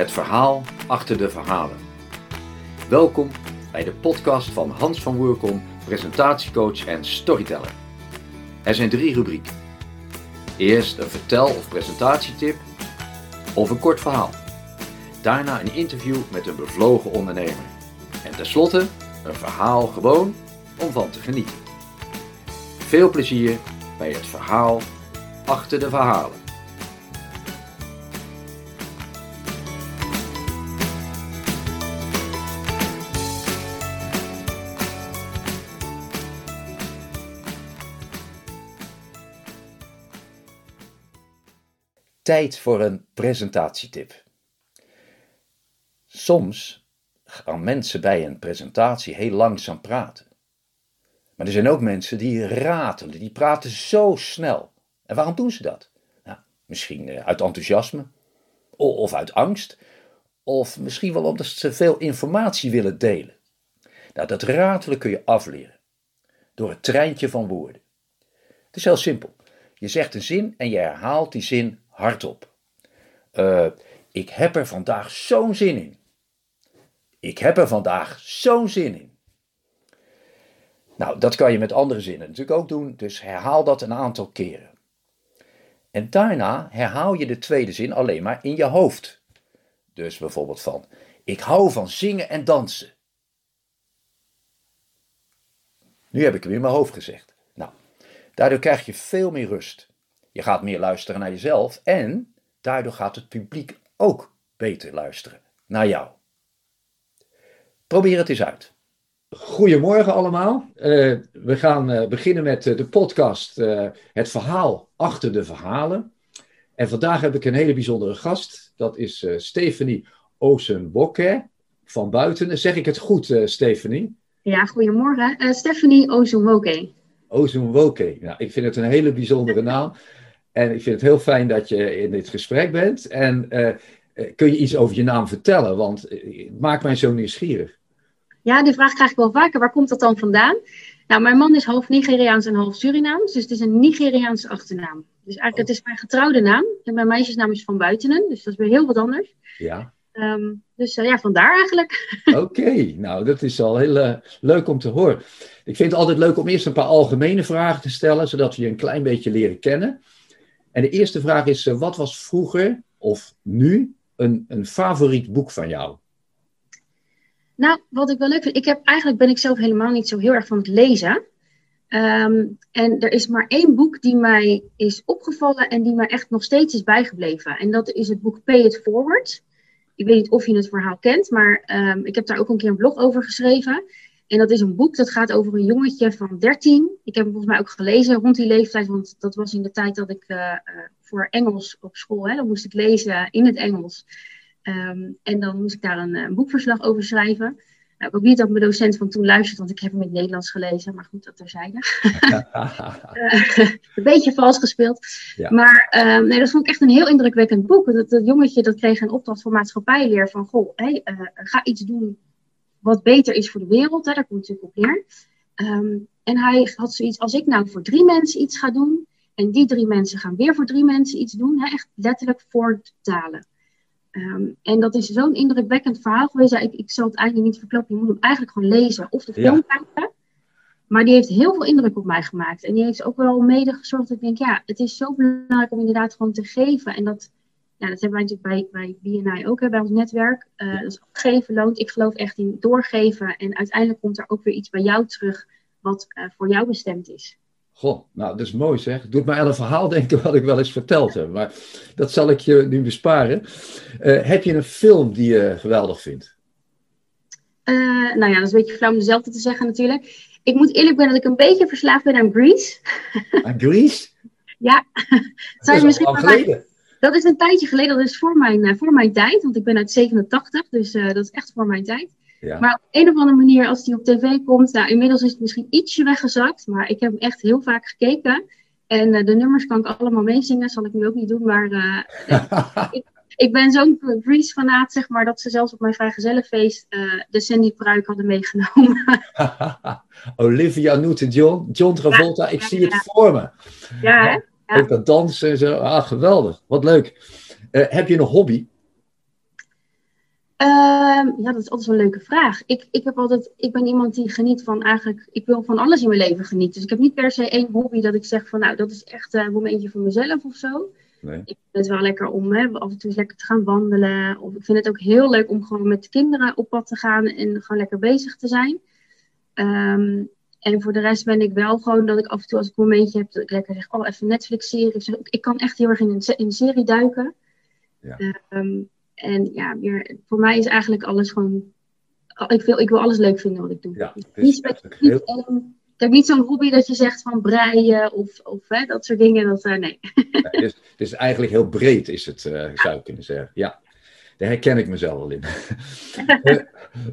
Het verhaal achter de verhalen. Welkom bij de podcast van Hans van Woerkom, presentatiecoach en storyteller. Er zijn drie rubrieken. Eerst een vertel- of presentatietip of een kort verhaal. Daarna een interview met een bevlogen ondernemer. En tenslotte een verhaal gewoon om van te genieten. Veel plezier bij het verhaal achter de verhalen. Tijd voor een presentatietip. Soms gaan mensen bij een presentatie heel langzaam praten. Maar er zijn ook mensen die ratelen, die praten zo snel. En waarom doen ze dat? Nou, misschien eh, uit enthousiasme, of uit angst, of misschien wel omdat ze veel informatie willen delen. Nou, dat ratelen kun je afleren door het treintje van woorden. Het is heel simpel. Je zegt een zin en je herhaalt die zin hardop. Uh, ik heb er vandaag zo'n zin in. Ik heb er vandaag zo'n zin in. Nou, dat kan je met andere zinnen natuurlijk ook doen, dus herhaal dat een aantal keren. En daarna herhaal je de tweede zin alleen maar in je hoofd. Dus bijvoorbeeld van: Ik hou van zingen en dansen. Nu heb ik hem in mijn hoofd gezegd. Nou, daardoor krijg je veel meer rust. Je gaat meer luisteren naar jezelf en daardoor gaat het publiek ook beter luisteren naar jou. Probeer het eens uit. Goedemorgen allemaal. Uh, we gaan uh, beginnen met uh, de podcast Het verhaal achter de verhalen. En vandaag heb ik een hele bijzondere gast. Dat is Stephanie Ozenwokke van Buiten. Zeg ik het goed, Stephanie? Ja, goedemorgen. Stephanie Ozenwokke. Ozenwokke. Nou, ik vind het een hele bijzondere naam. En ik vind het heel fijn dat je in dit gesprek bent. En kun je iets over je naam vertellen? Want het maakt mij zo nieuwsgierig. Ja, die vraag krijg ik wel vaker. Waar komt dat dan vandaan? Nou, mijn man is half Nigeriaans en half Surinaams. Dus het is een Nigeriaanse achternaam. Dus eigenlijk, het is mijn getrouwde naam. En mijn meisjesnaam is Van Buitenen. Dus dat is weer heel wat anders. Ja. Um, dus uh, ja, vandaar eigenlijk. Oké, nou dat is al heel uh, leuk om te horen. Ik vind het altijd leuk om eerst een paar algemene vragen te stellen, zodat we je een klein beetje leren kennen. En de eerste vraag is, uh, wat was vroeger of nu een, een favoriet boek van jou? Nou, wat ik wel leuk vind, ik heb, eigenlijk ben ik zelf helemaal niet zo heel erg van het lezen. Um, en er is maar één boek die mij is opgevallen en die mij echt nog steeds is bijgebleven. En dat is het boek Pay It Forward. Ik weet niet of je het verhaal kent, maar um, ik heb daar ook een keer een blog over geschreven. En dat is een boek dat gaat over een jongetje van 13. Ik heb hem volgens mij ook gelezen rond die leeftijd, want dat was in de tijd dat ik uh, uh, voor Engels op school, hè, dan moest ik lezen in het Engels. Um, en dan moest ik daar een, een boekverslag over schrijven. Nou, ik hoop niet dat mijn docent van toen luistert, want ik heb hem in het Nederlands gelezen. Maar goed, dat terzijde. uh, een beetje vals gespeeld. Ja. Maar um, nee, dat vond ik echt een heel indrukwekkend boek. Dat, dat jongetje dat kreeg een opdracht voor maatschappijleer. Van, goh, hey, uh, ga iets doen wat beter is voor de wereld. Hè, daar komt het natuurlijk op neer. Um, en hij had zoiets, als ik nou voor drie mensen iets ga doen... en die drie mensen gaan weer voor drie mensen iets doen... Hè, echt letterlijk voortalen. Um, en dat is zo'n indrukwekkend verhaal geweest. Ja, ik, ik zal het eigenlijk niet verklappen. Je moet hem eigenlijk gewoon lezen of de film ja. kijken. Maar die heeft heel veel indruk op mij gemaakt. En die heeft ook wel mede gezorgd dat ik denk, ja, het is zo belangrijk om inderdaad gewoon te geven. En dat, ja, dat hebben wij natuurlijk bij, bij BNI ook, hè, bij ons netwerk. Uh, dus geven loont. Ik geloof echt in doorgeven. En uiteindelijk komt er ook weer iets bij jou terug wat uh, voor jou bestemd is. Goh, nou, dat is mooi zeg. Doet mij aan een verhaal denken wat ik wel eens verteld heb. Maar dat zal ik je nu besparen. Uh, heb je een film die je geweldig vindt? Nou ja, dat is een beetje flauw om dezelfde te zeggen natuurlijk. Ik moet eerlijk zijn dat ik een beetje verslaafd ben aan Grease. Aan Grease? ja. dat is misschien lang geleden. Dat is een tijdje geleden. Dat is voor mijn, uh, voor mijn tijd. Want ik ben uit 87. Dus dat is echt voor mijn tijd. Ja. Maar op een of andere manier, als die op tv komt, nou, inmiddels is het misschien ietsje weggezakt, maar ik heb hem echt heel vaak gekeken. En uh, de nummers kan ik allemaal meezingen, zal ik nu ook niet doen, maar uh, ik, ik, ben zo'n Grease-fanaat, zeg maar, dat ze zelfs op mijn vrijgezellenfeest uh, de Sandy pruik hadden meegenomen. Olivia Newton-John, John Travolta, ja, ik ja, zie het voor me. Ja, hè? Ook dat dansen en zo, ah, geweldig, wat leuk. heb je een hobby? Ehm, ja, dat is altijd zo'n leuke vraag. Ik, ik, heb altijd, ik ben iemand die geniet van eigenlijk, ik wil van alles in mijn leven genieten. Dus ik heb niet per se één hobby dat ik zeg van nou, dat is echt een momentje voor mezelf of zo. Nee. Ik vind het wel lekker om hè, af en toe lekker te gaan wandelen. Of ik vind het ook heel leuk om gewoon met de kinderen op pad te gaan en gewoon lekker bezig te zijn. Um, en voor de rest ben ik wel gewoon dat ik af en toe als ik een momentje heb, dat ik lekker zeg, oh even Netflix-serie. Ik, ik kan echt heel erg in een, in een serie duiken. Ja. Um, en ja, weer, voor mij is eigenlijk alles gewoon, ik wil, ik wil alles leuk vinden wat ik doe. Ja, niet, heel... ik heb niet zo'n hobby dat je zegt van breien of, of hè, dat soort dingen. Dat, uh, nee. Ja, het, is, het, is, eigenlijk heel breed, is het, uh, zou ik kunnen zeggen. Ja, daar herken ik mezelf wel in. uh,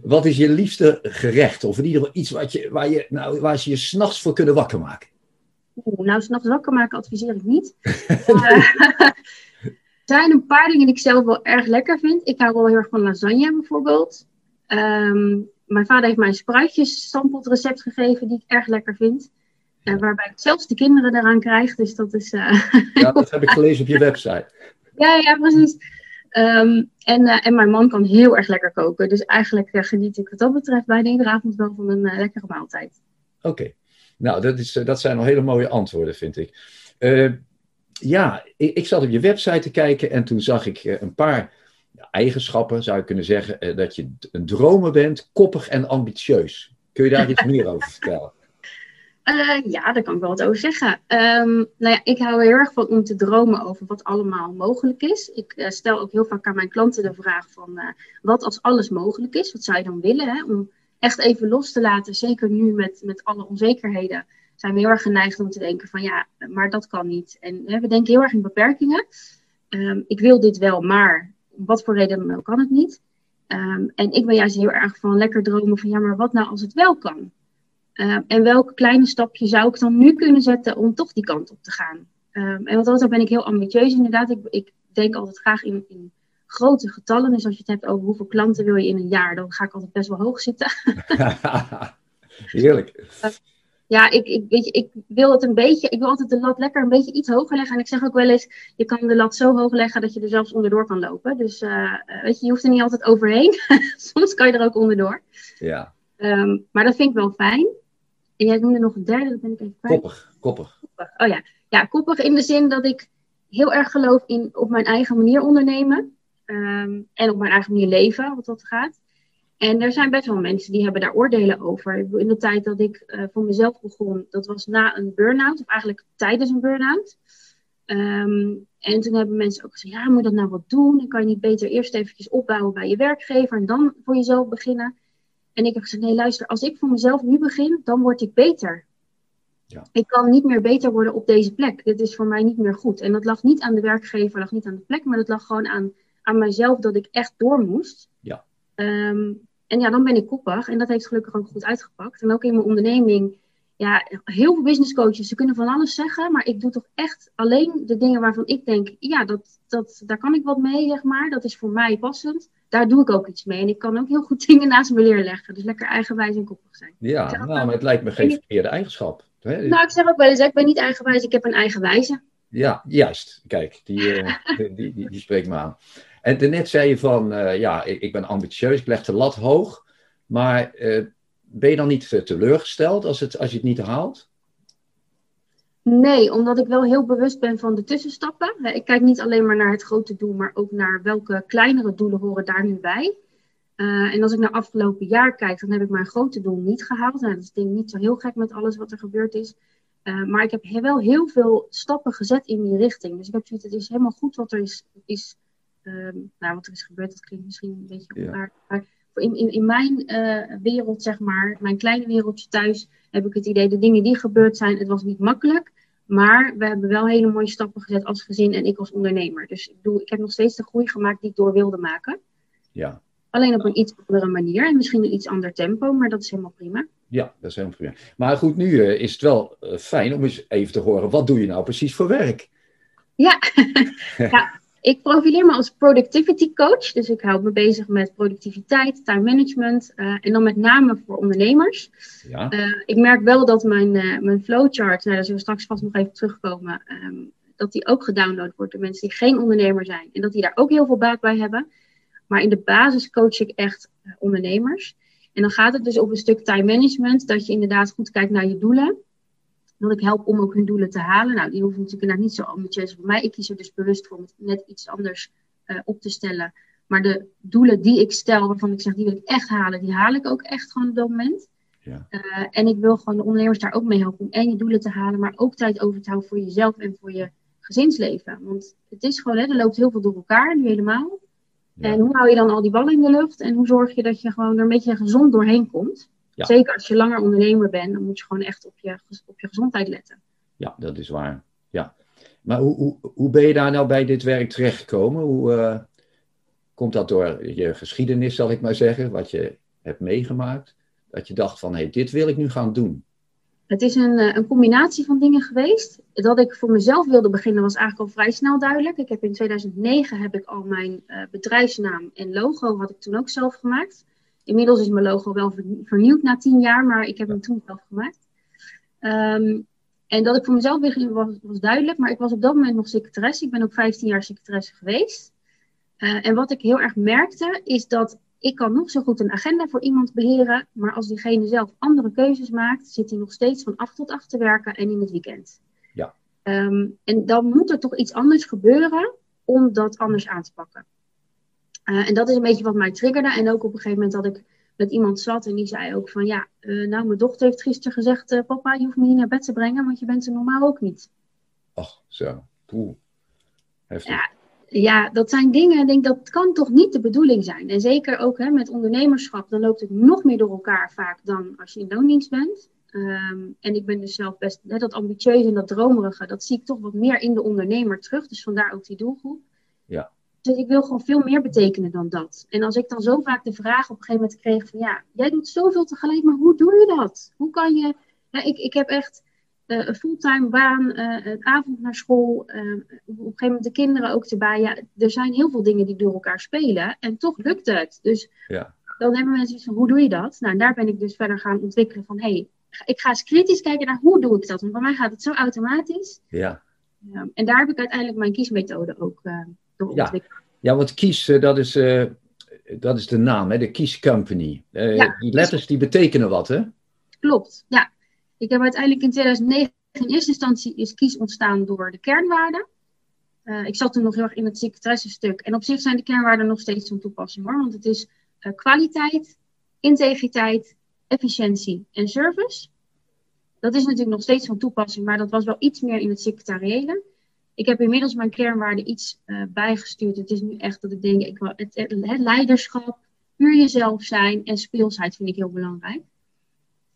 wat is je liefste gerecht? Of in ieder geval iets wat je, waar, je, nou, waar ze je s'nachts voor kunnen wakker maken? Oeh, nou, s'nachts wakker maken adviseer ik niet. Er zijn een paar dingen die ik zelf wel erg lekker vind. Ik hou wel heel erg van lasagne bijvoorbeeld. Um, mijn vader heeft mij een spruitjes recept gegeven die ik erg lekker vind. Uh, waarbij ik zelfs de kinderen eraan krijg. Dus dat is. Uh... Ja, dat heb ik gelezen op je website. ja, ja, precies. Um, en, uh, en mijn man kan heel erg lekker koken. Dus eigenlijk geniet ik wat dat betreft bijna iedere avond wel van een lekkere maaltijd. Oké. Nou, dat, is, dat zijn al hele mooie antwoorden, vind ik ja, ik, ik, zat op je website te kijken en toen zag ik eh, een paar eigenschappen, zou je kunnen zeggen, eh, dat je een dromer bent, koppig en ambitieus. Kun je daar iets meer over vertellen? Uh, ja, daar kan ik wel wat over zeggen. Um, nou ja, ik hou er heel erg van om te dromen over wat allemaal mogelijk is. Ik uh, stel ook heel vaak aan mijn klanten de vraag van uh, wat als alles mogelijk is? Wat zou je dan willen? Hè? Om echt even los te laten, zeker nu met, met alle onzekerheden zijn we heel erg geneigd om te denken van ja, maar dat kan niet. En we denken heel erg in beperkingen. Um, ik wil dit wel, maar wat voor reden dan ook kan het niet. Um, en ik ben juist heel erg van lekker dromen van ja, maar wat nou als het wel kan? Uh, en welke kleine stapje zou ik dan nu kunnen zetten om toch die kant op te gaan? Um, en wat dat ben ik heel ambitieus inderdaad. Ik, ik denk altijd graag in, in, grote getallen. Dus als je het hebt over hoeveel klanten wil je in een jaar, dan ga ik altijd best wel hoog zitten. Heerlijk. Uh, ja, ik, ik, weet je, ik wil het een beetje, ik wil altijd de lat lekker een beetje iets hoger leggen. En ik zeg ook wel eens, je kan de lat zo hoog leggen dat je er zelfs onderdoor kan lopen. Dus uh, weet je, je hoeft er niet altijd overheen. Soms kan je er ook onderdoor. Ja. Um, maar dat vind ik wel fijn. En jij noemde nog een derde, dat ben ik even kwijt. Koppig, koppig. koppig. Oh ja. ja, koppig in de zin dat ik heel erg geloof in op mijn eigen manier ondernemen. Um, en op mijn eigen manier leven, wat dat gaat. En er zijn best wel mensen die hebben daar oordelen over. In de tijd dat ik uh, voor mezelf begon, dat was na een burn-out, of eigenlijk tijdens een burn-out. Um, en toen hebben mensen ook gezegd, ja, moet dat nou wat doen? Dan kan je niet beter eerst eventjes opbouwen bij je werkgever en dan voor jezelf beginnen. En ik heb gezegd, nee, luister, als ik voor mezelf nu begin, dan word ik beter. Ja. Ik kan niet meer beter worden op deze plek. Dit is voor mij niet meer goed. En dat lag niet aan de werkgever, lag niet aan de plek, maar dat lag gewoon aan, aan mijzelf dat ik echt door moest. Ja. Um, en ja, dan ben ik koppig. En dat heeft gelukkig ook goed uitgepakt. En ook in mijn onderneming. Ja, heel veel business coaches, ze kunnen van alles zeggen. Maar ik doe toch echt alleen de dingen waarvan ik denk, ja, dat, dat, daar kan ik wat mee, zeg maar. Dat is voor mij passend. Daar doe ik ook iets mee. En ik kan ook heel goed dingen naast me leren leggen. Dus lekker eigenwijs en koppig zijn. Ja, nou, maar het lijkt me geen verkeerde eigenschap. Hè? Nou, ik zeg ook wel eens, ik ben niet eigenwijs, ik heb een eigenwijze. Ja, juist. Kijk, die, uh, die, die, die, spreekt me aan. En daarnet zei je van, uh, ja, ik, ik, ben ambitieus, ik leg de lat hoog. Maar uh, ben je dan niet teleurgesteld als, het, als je het niet haalt? Nee, omdat ik wel heel bewust ben van de tussenstappen. Ik kijk niet alleen maar naar het grote doel, maar ook naar welke kleinere doelen horen daar nu bij. Uh, en als ik naar afgelopen jaar kijk, dan heb ik mijn grote doel niet gehaald. Nou, dat is denk ik niet zo heel gek met alles wat er gebeurd is. Uh, maar ik heb wel heel veel stappen gezet in die richting. Dus ik heb zoiets, het is helemaal goed wat er is, is um, nou, wat er is gebeurd, dat klinkt misschien een beetje ja. Maar in, in, in mijn uh, wereld, zeg maar, mijn kleine wereldje thuis, heb ik het idee, de dingen die gebeurd zijn, het was niet makkelijk. Maar we hebben wel hele mooie stappen gezet als gezin en ik als ondernemer. Dus ik, bedoel, ik heb nog steeds de groei gemaakt die ik door wilde maken. Ja. Alleen op een iets andere manier en misschien een iets ander tempo, maar dat is helemaal prima. Ja, dat is helemaal prima. Maar goed, nu uh, is het wel uh, fijn om eens even te horen, wat doe je nou precies voor werk? Ja, ja ik profileer me als productivity coach. Dus ik hou me bezig met productiviteit, time management. Uh, en dan met name voor ondernemers. Ja. Uh, ik merk wel dat mijn, uh, mijn flowchart, nou, daar zullen we straks vast nog even terugkomen. Um, dat die ook gedownload wordt door mensen die geen ondernemer zijn. En dat die daar ook heel veel baat bij hebben. Maar in de basis coach ik echt eh, ondernemers. En dan gaat het dus over een stuk time management, dat je inderdaad goed kijkt naar je doelen. Dat ik help om ook hun doelen te halen. Nou, die hoeven natuurlijk niet zo ambitieus voor mij. Ik kies er dus bewust voor om het net iets anders uh, op te stellen. Maar de doelen die ik stel, waarvan ik zeg, die wil ik echt halen, die haal ik ook echt gewoon op dat moment. Ja. Uh, en ik wil gewoon de ondernemers daar ook mee helpen om en je doelen te halen, maar ook tijd over te houden voor jezelf en voor je gezinsleven. Want het is gewoon, hè, er loopt heel veel door elkaar, nu helemaal. En hoe hou je dan al die ballen in de lucht? En hoe zorg je dat je gewoon er een beetje gezond doorheen komt? Zeker als je langer ondernemer bent, dan moet je gewoon echt op je, op je gezondheid letten. Ja, dat is waar. Ja. Maar hoe, hoe, hoe ben je daar nou bij dit werk terechtgekomen? Hoe uh, komt dat door je geschiedenis, zal ik maar zeggen, wat je hebt meegemaakt? Dat je dacht van, hé, hey, dit wil ik nu gaan doen. Het is een, eh, een combinatie van dingen geweest. Dat ik voor mezelf wilde beginnen was eigenlijk al vrij snel duidelijk. Ik heb in 2009 heb ik al mijn uh, bedrijfsnaam en logo had ik toen ook zelf gemaakt. Inmiddels is mijn logo wel vernieuwd na tien jaar, maar ik heb hem toen zelf gemaakt. Um, en dat ik voor mezelf begin was, was duidelijk, maar ik was op dat moment nog secretaresse. Ik ben ook 15 jaar secretaresse geweest. Uh, en wat ik heel erg merkte, is dat ik kan nog zo goed een agenda voor iemand beheren, maar als diegene zelf andere keuzes maakt, zit hij nog steeds van 8 tot 8 te werken en in het weekend. Ja. Um, en dan moet er toch iets anders gebeuren om dat anders aan te pakken. Uh, en dat is een beetje wat mij triggerde. En ook op een gegeven moment dat ik met iemand zat en die zei ook van ja, uh, nou mijn dochter heeft gisteren gezegd, uh, papa je hoeft me niet naar bed te brengen, want je bent er normaal ook niet. Ach, zo. Poeh. Heftig. Ja, ja, dat zijn dingen, ik denk dat kan toch niet de bedoeling zijn. En zeker ook hè, met ondernemerschap, dan loopt het nog meer door elkaar vaak dan als je in loondienst bent. Um, en ik ben dus zelf best, hè, dat ambitieuze en dat dromerige, dat zie ik toch wat meer in de ondernemer terug. Dus vandaar ook die doelgroep. Ja. Dus ik wil gewoon veel meer betekenen dan dat. En als ik dan zo vaak de vraag op een gegeven moment kreeg van ja, jij doet zoveel tegelijk, maar hoe doe je dat? Hoe kan je, ja, ik, ik heb echt uh, een fulltime baan, uh, een avond naar school, uh, op een gegeven moment de kinderen ook erbij. Ja, er zijn heel veel dingen die door elkaar spelen en toch lukt het. Dus ja. dan hebben mensen iets van, hoe doe je dat? Nou, en daar ben ik dus verder gaan ontwikkelen van, hé, hey, ik ga eens kritisch kijken naar hoe doe ik dat? Want bij mij gaat het zo automatisch. Ja. en daar heb ik uiteindelijk mijn kiesmethode ook door ja. want kies, dat is, dat is de naam, hè? de Kies Company. Ja. Die letters die betekenen wat, hè? Klopt, ja. Ik heb uiteindelijk in 2009 in eerste instantie is kies ontstaan door de kernwaarden. Uh, ik zat toen nog heel erg in het secretaresse-stuk. En op zich zijn de kernwaarden nog steeds van toepassing hoor. Want het is kwaliteit, integriteit, efficiëntie en service. Dat is natuurlijk nog steeds van toepassing, maar dat was wel iets meer in het secretariële. Ik heb inmiddels mijn kernwaarden iets uh, bijgestuurd. Het is nu echt dat ik denk, ik, het, het, het leiderschap, puur jezelf zijn en speelsheid vind ik heel belangrijk.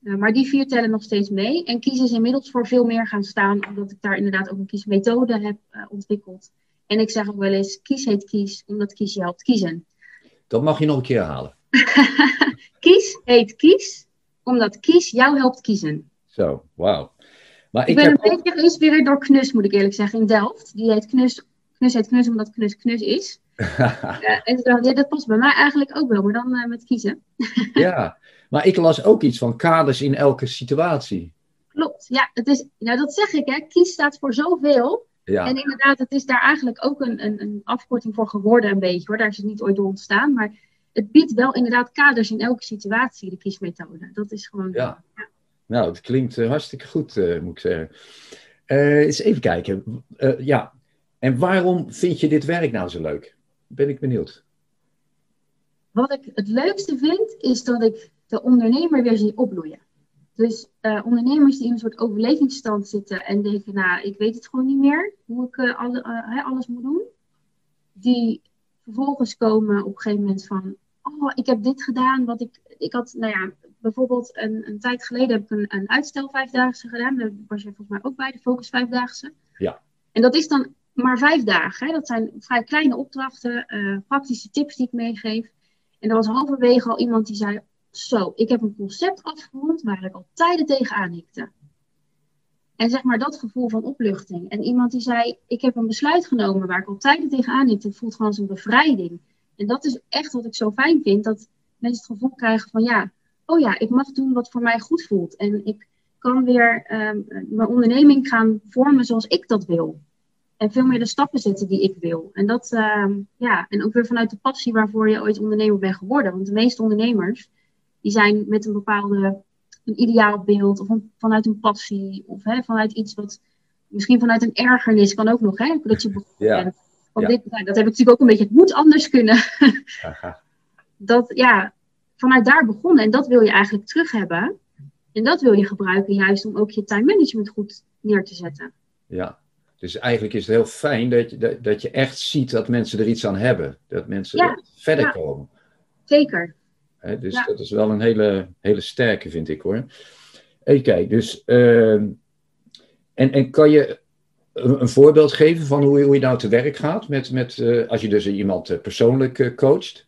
Uh, maar die vier tellen nog steeds mee. En kies is inmiddels voor veel meer gaan staan, omdat ik daar inderdaad ook een kiesmethode heb uh, ontwikkeld. En ik zeg ook wel eens, kies heet kies, omdat kies je helpt kiezen. Dat mag je nog een keer herhalen. kies heet kies, omdat kies jou helpt kiezen. Zo, wauw. Maar ik, ik ben heb een beetje geïnspireerd door Knus, moet ik eerlijk zeggen, in Delft. Die heet Knus, Knus heet Knus omdat Knus Knus is. uh, en dacht, dat past bij mij eigenlijk ook wel, maar dan met kiezen. ja, maar ik las ook iets van kaders in elke situatie. Klopt, ja, het is, nou dat zeg ik, hè. kies staat voor zoveel. Ja. En inderdaad, het is daar eigenlijk ook een, een, een afkorting voor geworden, een beetje hoor. Daar is het niet ooit door ontstaan. Maar het biedt wel inderdaad kaders in elke situatie, de kiesmethode. Dat is gewoon. Ja. ja. Nou, het klinkt uh, hartstikke goed, uh, moet ik zeggen. Uh, eens even kijken. ja, en waarom vind je dit werk nou zo leuk? Ben ik benieuwd. Wat ik het leukste vind, is dat ik de ondernemer weer zie opbloeien. Dus ondernemers die in een soort overlevingsstand zitten en denken, nou, ik weet het gewoon niet meer hoe ik alle, alles moet doen. Die vervolgens komen op een gegeven moment van, oh, ik heb dit gedaan, wat ik, ik had, nou ja, bijvoorbeeld een, een tijd geleden heb ik een, een uitstel vijfdaagse gedaan. Daar was je volgens mij ook bij, de focus vijfdaagse. Ja. En dat is dan maar vijf dagen. Hè? Dat zijn vrij kleine opdrachten, praktische tips die ik meegeef. En er was halverwege al iemand die zei, zo, ik heb een concept afgerond waar ik al tijden tegenaan hikte. En zeg maar dat gevoel van opluchting. En iemand die zei, ik heb een besluit genomen waar ik al tijden tegenaan hikte. Het voelt gewoon als een bevrijding. En dat is echt wat ik zo fijn vind. Dat mensen het gevoel krijgen van, ja, oh ja, ik mag doen wat voor mij goed voelt. En ik kan weer um, mijn onderneming gaan vormen zoals ik dat wil. En veel meer de stappen zetten die ik wil. En dat, ehm, ja, en ook weer vanuit de passie waarvoor je ooit ondernemer bent geworden. Want de meeste ondernemers, die zijn met een bepaalde, een ideaalbeeld, of vanuit een passie, of hè, vanuit iets wat, misschien vanuit een ergernis kan ook nog, hè, dat je begonnen Ja. bent. Want Ja. dit, nou, dat heb ik natuurlijk ook een beetje, het moet anders kunnen. Dat, ja, vanuit daar begonnen. En dat wil je eigenlijk terug hebben. En dat wil je gebruiken juist om ook je time management goed neer te zetten. Ja. Dus eigenlijk is het heel fijn dat je, dat, dat je echt ziet dat mensen er iets aan hebben. Dat mensen Ja, verder ja. komen. Zeker. Dus Ja. dat is wel een hele, hele sterke, vind ik hoor. Even kijken, dus. ehm, en, en kan je een, een voorbeeld geven van hoe je, hoe je nou te werk gaat? Met, met, eh, als je dus iemand eh, persoonlijk eh, coacht?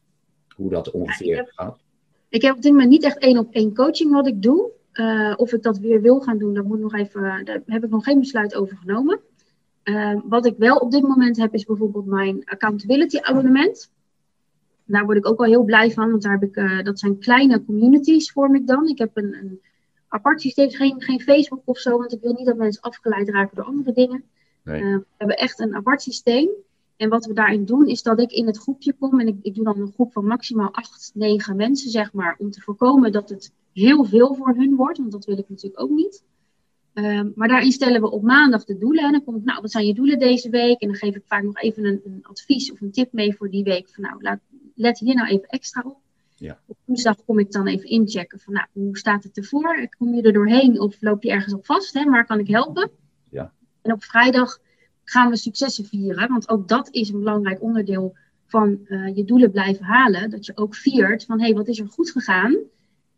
Hoe dat ongeveer heb- gaat? Ik heb op dit moment niet echt één op één coaching wat ik doe. Eh, of ik dat weer wil gaan doen, daar, moet nog even, daar heb ik nog geen besluit over genomen. Eh, wat ik wel op dit moment heb, is bijvoorbeeld mijn accountability abonnement. Daar word ik ook wel heel blij van, want daar heb ik, eh, dat zijn kleine communities vorm ik dan. Ik heb een, een apart systeem, geen, geen Facebook of zo, want ik wil niet dat mensen afgeleid raken door andere dingen. Nee. We hebben echt een apart systeem. En wat we daarin doen, is dat ik in het groepje kom. En ik, ik doe dan een groep van maximaal 8, 9 mensen, zeg maar. Om te voorkomen dat het heel veel voor hun wordt. Want dat wil ik natuurlijk ook niet. Ehm, maar daarin stellen we op maandag de doelen. En dan kom ik, nou, wat zijn je doelen deze week? En dan geef ik vaak nog even een, een advies of een tip mee voor die week. Van nou, laat, let hier nou even extra op. Ja. Op woensdag kom ik dan even inchecken van nou, hoe staat het ervoor? Kom je er doorheen of loop je ergens op vast? Hè? Waar kan ik helpen? Ja. En op vrijdag gaan we successen vieren. Want ook dat is een belangrijk onderdeel van eh, je doelen blijven halen. Dat je ook viert van hé, hey, wat is er goed gegaan?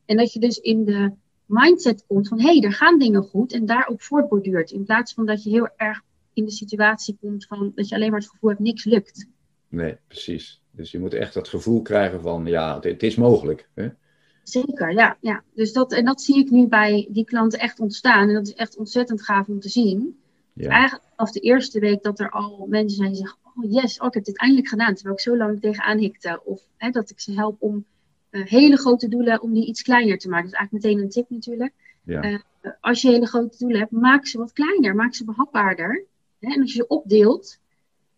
En dat je dus in de mindset komt van hé, hey, er gaan dingen goed. En daarop voortborduurt. In plaats van dat je heel erg in de situatie komt van dat je alleen maar het gevoel hebt niks lukt. Nee, precies. Dus je moet echt dat gevoel krijgen van, ja, het, het is mogelijk. Hè? Zeker, ja. ja. Dus dat, en dat zie ik nu bij die klanten echt ontstaan. En dat is echt ontzettend gaaf om te zien. Ja. Eigenlijk vanaf de eerste week dat er al mensen zijn die zeggen: Oh yes, oh, ik heb dit eindelijk gedaan. Terwijl ik zo lang tegenaan hikte. Of hè, dat ik ze help om eh, hele grote doelen, om die iets kleiner te maken. Dat is eigenlijk meteen een tip natuurlijk. Ja. Eh, als je hele grote doelen hebt, maak ze wat kleiner. Maak ze behapbaarder. Hè? En als je ze opdeelt,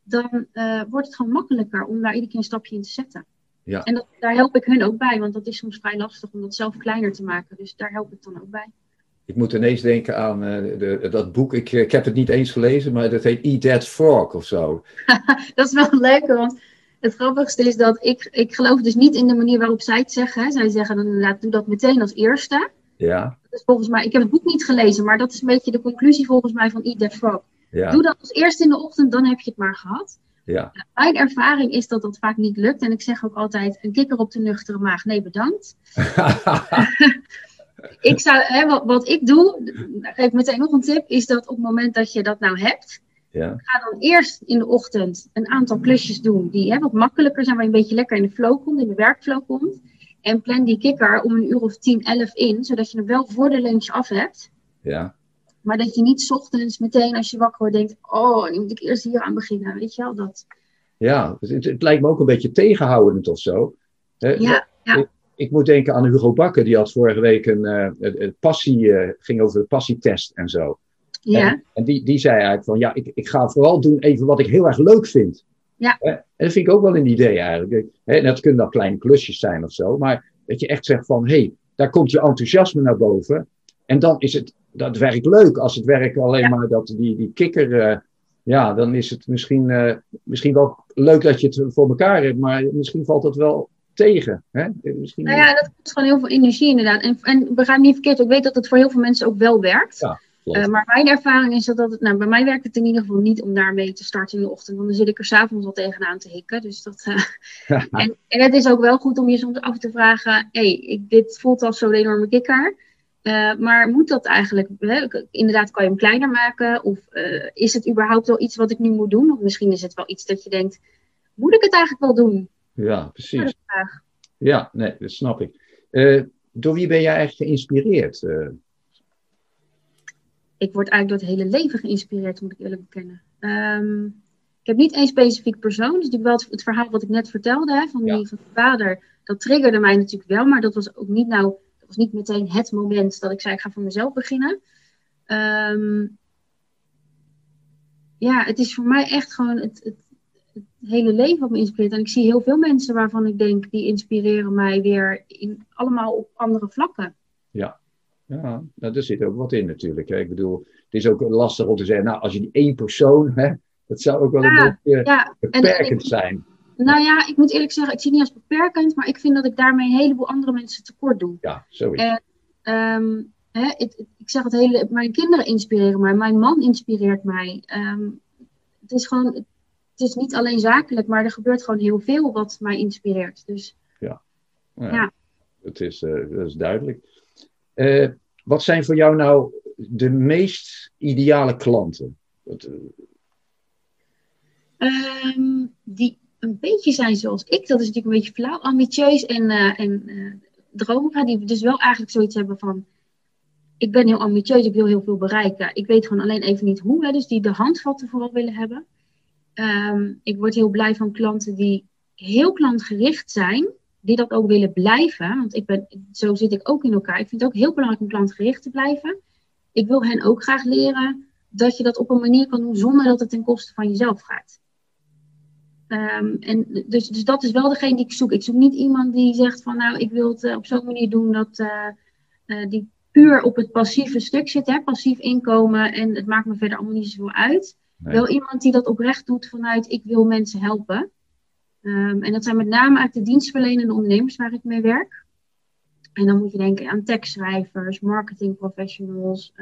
dan eh, wordt het gewoon makkelijker om daar iedere keer een stapje in te zetten. Ja. En dat, daar help ik hun ook bij, want dat is soms vrij lastig om dat zelf kleiner te maken. Dus daar help ik dan ook bij. Ik moet ineens denken aan eh, de, dat boek. Ik, ik heb het niet eens gelezen, maar dat heet Eat That Frog of zo. dat is wel leuk, want het grappigste is dat ik, ik geloof dus niet in de manier waarop zij het zeggen. Hè. Zij zeggen dan inderdaad, doe dat meteen als eerste. Ja, Dus volgens mij, ik heb het boek niet gelezen, maar dat is een beetje de conclusie volgens mij van Eat That Frog. ja, Doe dat als eerste in de ochtend, dan heb je het maar gehad. ja. Mijn ervaring is dat dat vaak niet lukt. En ik zeg ook altijd, een kikker op de nuchtere maag, nee bedankt. Ik zou, hè, wat, wat ik doe, geef ik meteen nog een tip, is dat op het moment dat je dat nou hebt, ja, ga dan eerst in de ochtend een aantal klusjes doen die hè, wat makkelijker zijn, waar je een beetje lekker in de flow komt, in de werkflow komt. En plan die kikker om een uur of 10, 11 in, zodat je hem wel voor de lunch af hebt. ja. Maar dat je niet 's ochtends meteen als je wakker wordt denkt, oh, nu moet ik eerst hier aan beginnen. Weet je wel, dat. ja. Het, het lijkt me ook een beetje tegenhoudend of zo. Hè, Ja, ja. Ik moet denken aan Hugo Bakker, die had vorige week een, eh, een, een passie, eh, ging over de passietest en zo. Ja, En, en die, die zei eigenlijk van, ja, ik, ik ga vooral doen even wat ik heel erg leuk vind. Ja. En dat vind ik ook wel een idee eigenlijk. Hè, En dat kunnen dan kleine klusjes zijn of zo, maar dat je echt zegt van, hé, hey, daar komt je enthousiasme naar boven. En dan is het, dat werkt leuk. Als het werk alleen Ja. maar dat, die, die kikker, eh, ja, dan is het misschien, misschien wel leuk dat je het voor elkaar hebt, maar misschien valt het wel tegen. Hè? Misschien, Nou ja, dat kost gewoon heel veel energie inderdaad. En, en begrijp me niet verkeerd, ik weet dat het voor heel veel mensen ook wel werkt. Ja. Eh, maar mijn ervaring is dat, dat het, nou, bij mij werkt het in ieder geval niet om daarmee te starten in de ochtend. Want dan zit ik er s'avonds al tegenaan te hikken. Dus dat, eh, en, en het is ook wel goed om je soms af te vragen, hé, hey, ik- dit voelt als zo'n enorme kikker. Eh, maar moet dat eigenlijk, hè? inderdaad kan je hem kleiner maken? Of is het überhaupt wel iets wat ik nu moet doen? Of misschien is het wel iets dat je denkt, moet ik het eigenlijk wel doen? Ja, precies. Ja, nee, dat snap ik. Eh, door wie ben jij eigenlijk geïnspireerd? Eh, ik word eigenlijk door het hele leven geïnspireerd, moet ik eerlijk bekennen. Ehm, ik heb niet één specifiek persoon. Dus natuurlijk wel het, het verhaal wat ik net vertelde hè, van, Ja. die, van vader. Dat triggerde mij natuurlijk wel, maar dat was ook niet nou, dat was niet meteen het moment dat ik zei ik ga voor mezelf beginnen. Ehm, ja, het is voor mij echt gewoon het, hele leven wat me inspireert. En ik zie heel veel mensen waarvan ik denk, die inspireren mij weer in, allemaal op andere vlakken. Ja, ja nou, daar zit ook wat in natuurlijk. Hè. Ik bedoel, het is ook lastig om te zeggen, nou, als je die één persoon, hè, dat zou ook wel een beetje ja. beperkend zijn. Nou ja, ik moet eerlijk zeggen, ik zie het niet als beperkend, maar ik vind dat ik daarmee een heleboel andere mensen tekort doe. Ja, zoiets. En, ehm, hè, ik, ik zeg het hele, mijn kinderen inspireren mij, mijn man inspireert mij. Ehm, het is gewoon, het is niet alleen zakelijk, maar er gebeurt gewoon heel veel wat mij inspireert. Dus, ja. Ja, Het is, uh, dat is duidelijk. Uh, wat zijn voor jou nou de meest ideale klanten? Uh, die een beetje zijn zoals ik. Dat is natuurlijk een beetje flauw, ambitieus en, en dromerig. Die dus wel eigenlijk zoiets hebben van... Ik ben heel ambitieus, ik wil heel veel bereiken. Ik weet gewoon alleen even niet hoe. Hè, dus die de handvatten vooral willen hebben. Um, ik word heel blij van klanten die heel klantgericht zijn. Die dat ook willen blijven. Want ik ben, zo zit ik ook in elkaar. Ik vind het ook heel belangrijk om klantgericht te blijven. Ik wil hen ook graag leren dat je dat op een manier kan doen zonder dat het ten koste van jezelf gaat. Um, en dus, dus dat is wel degene die ik zoek. Ik zoek niet iemand die zegt van nou, ik wil het uh, op zo'n manier doen dat uh, uh, die puur op het passieve stuk zit, hè, passief inkomen en het maakt me verder allemaal niet zoveel uit. Nee. Wel iemand die dat oprecht doet vanuit ik wil mensen helpen. Um, en dat zijn met name uit de dienstverlenende ondernemers waar ik mee werk. En dan moet je denken aan tekstschrijvers, marketingprofessionals,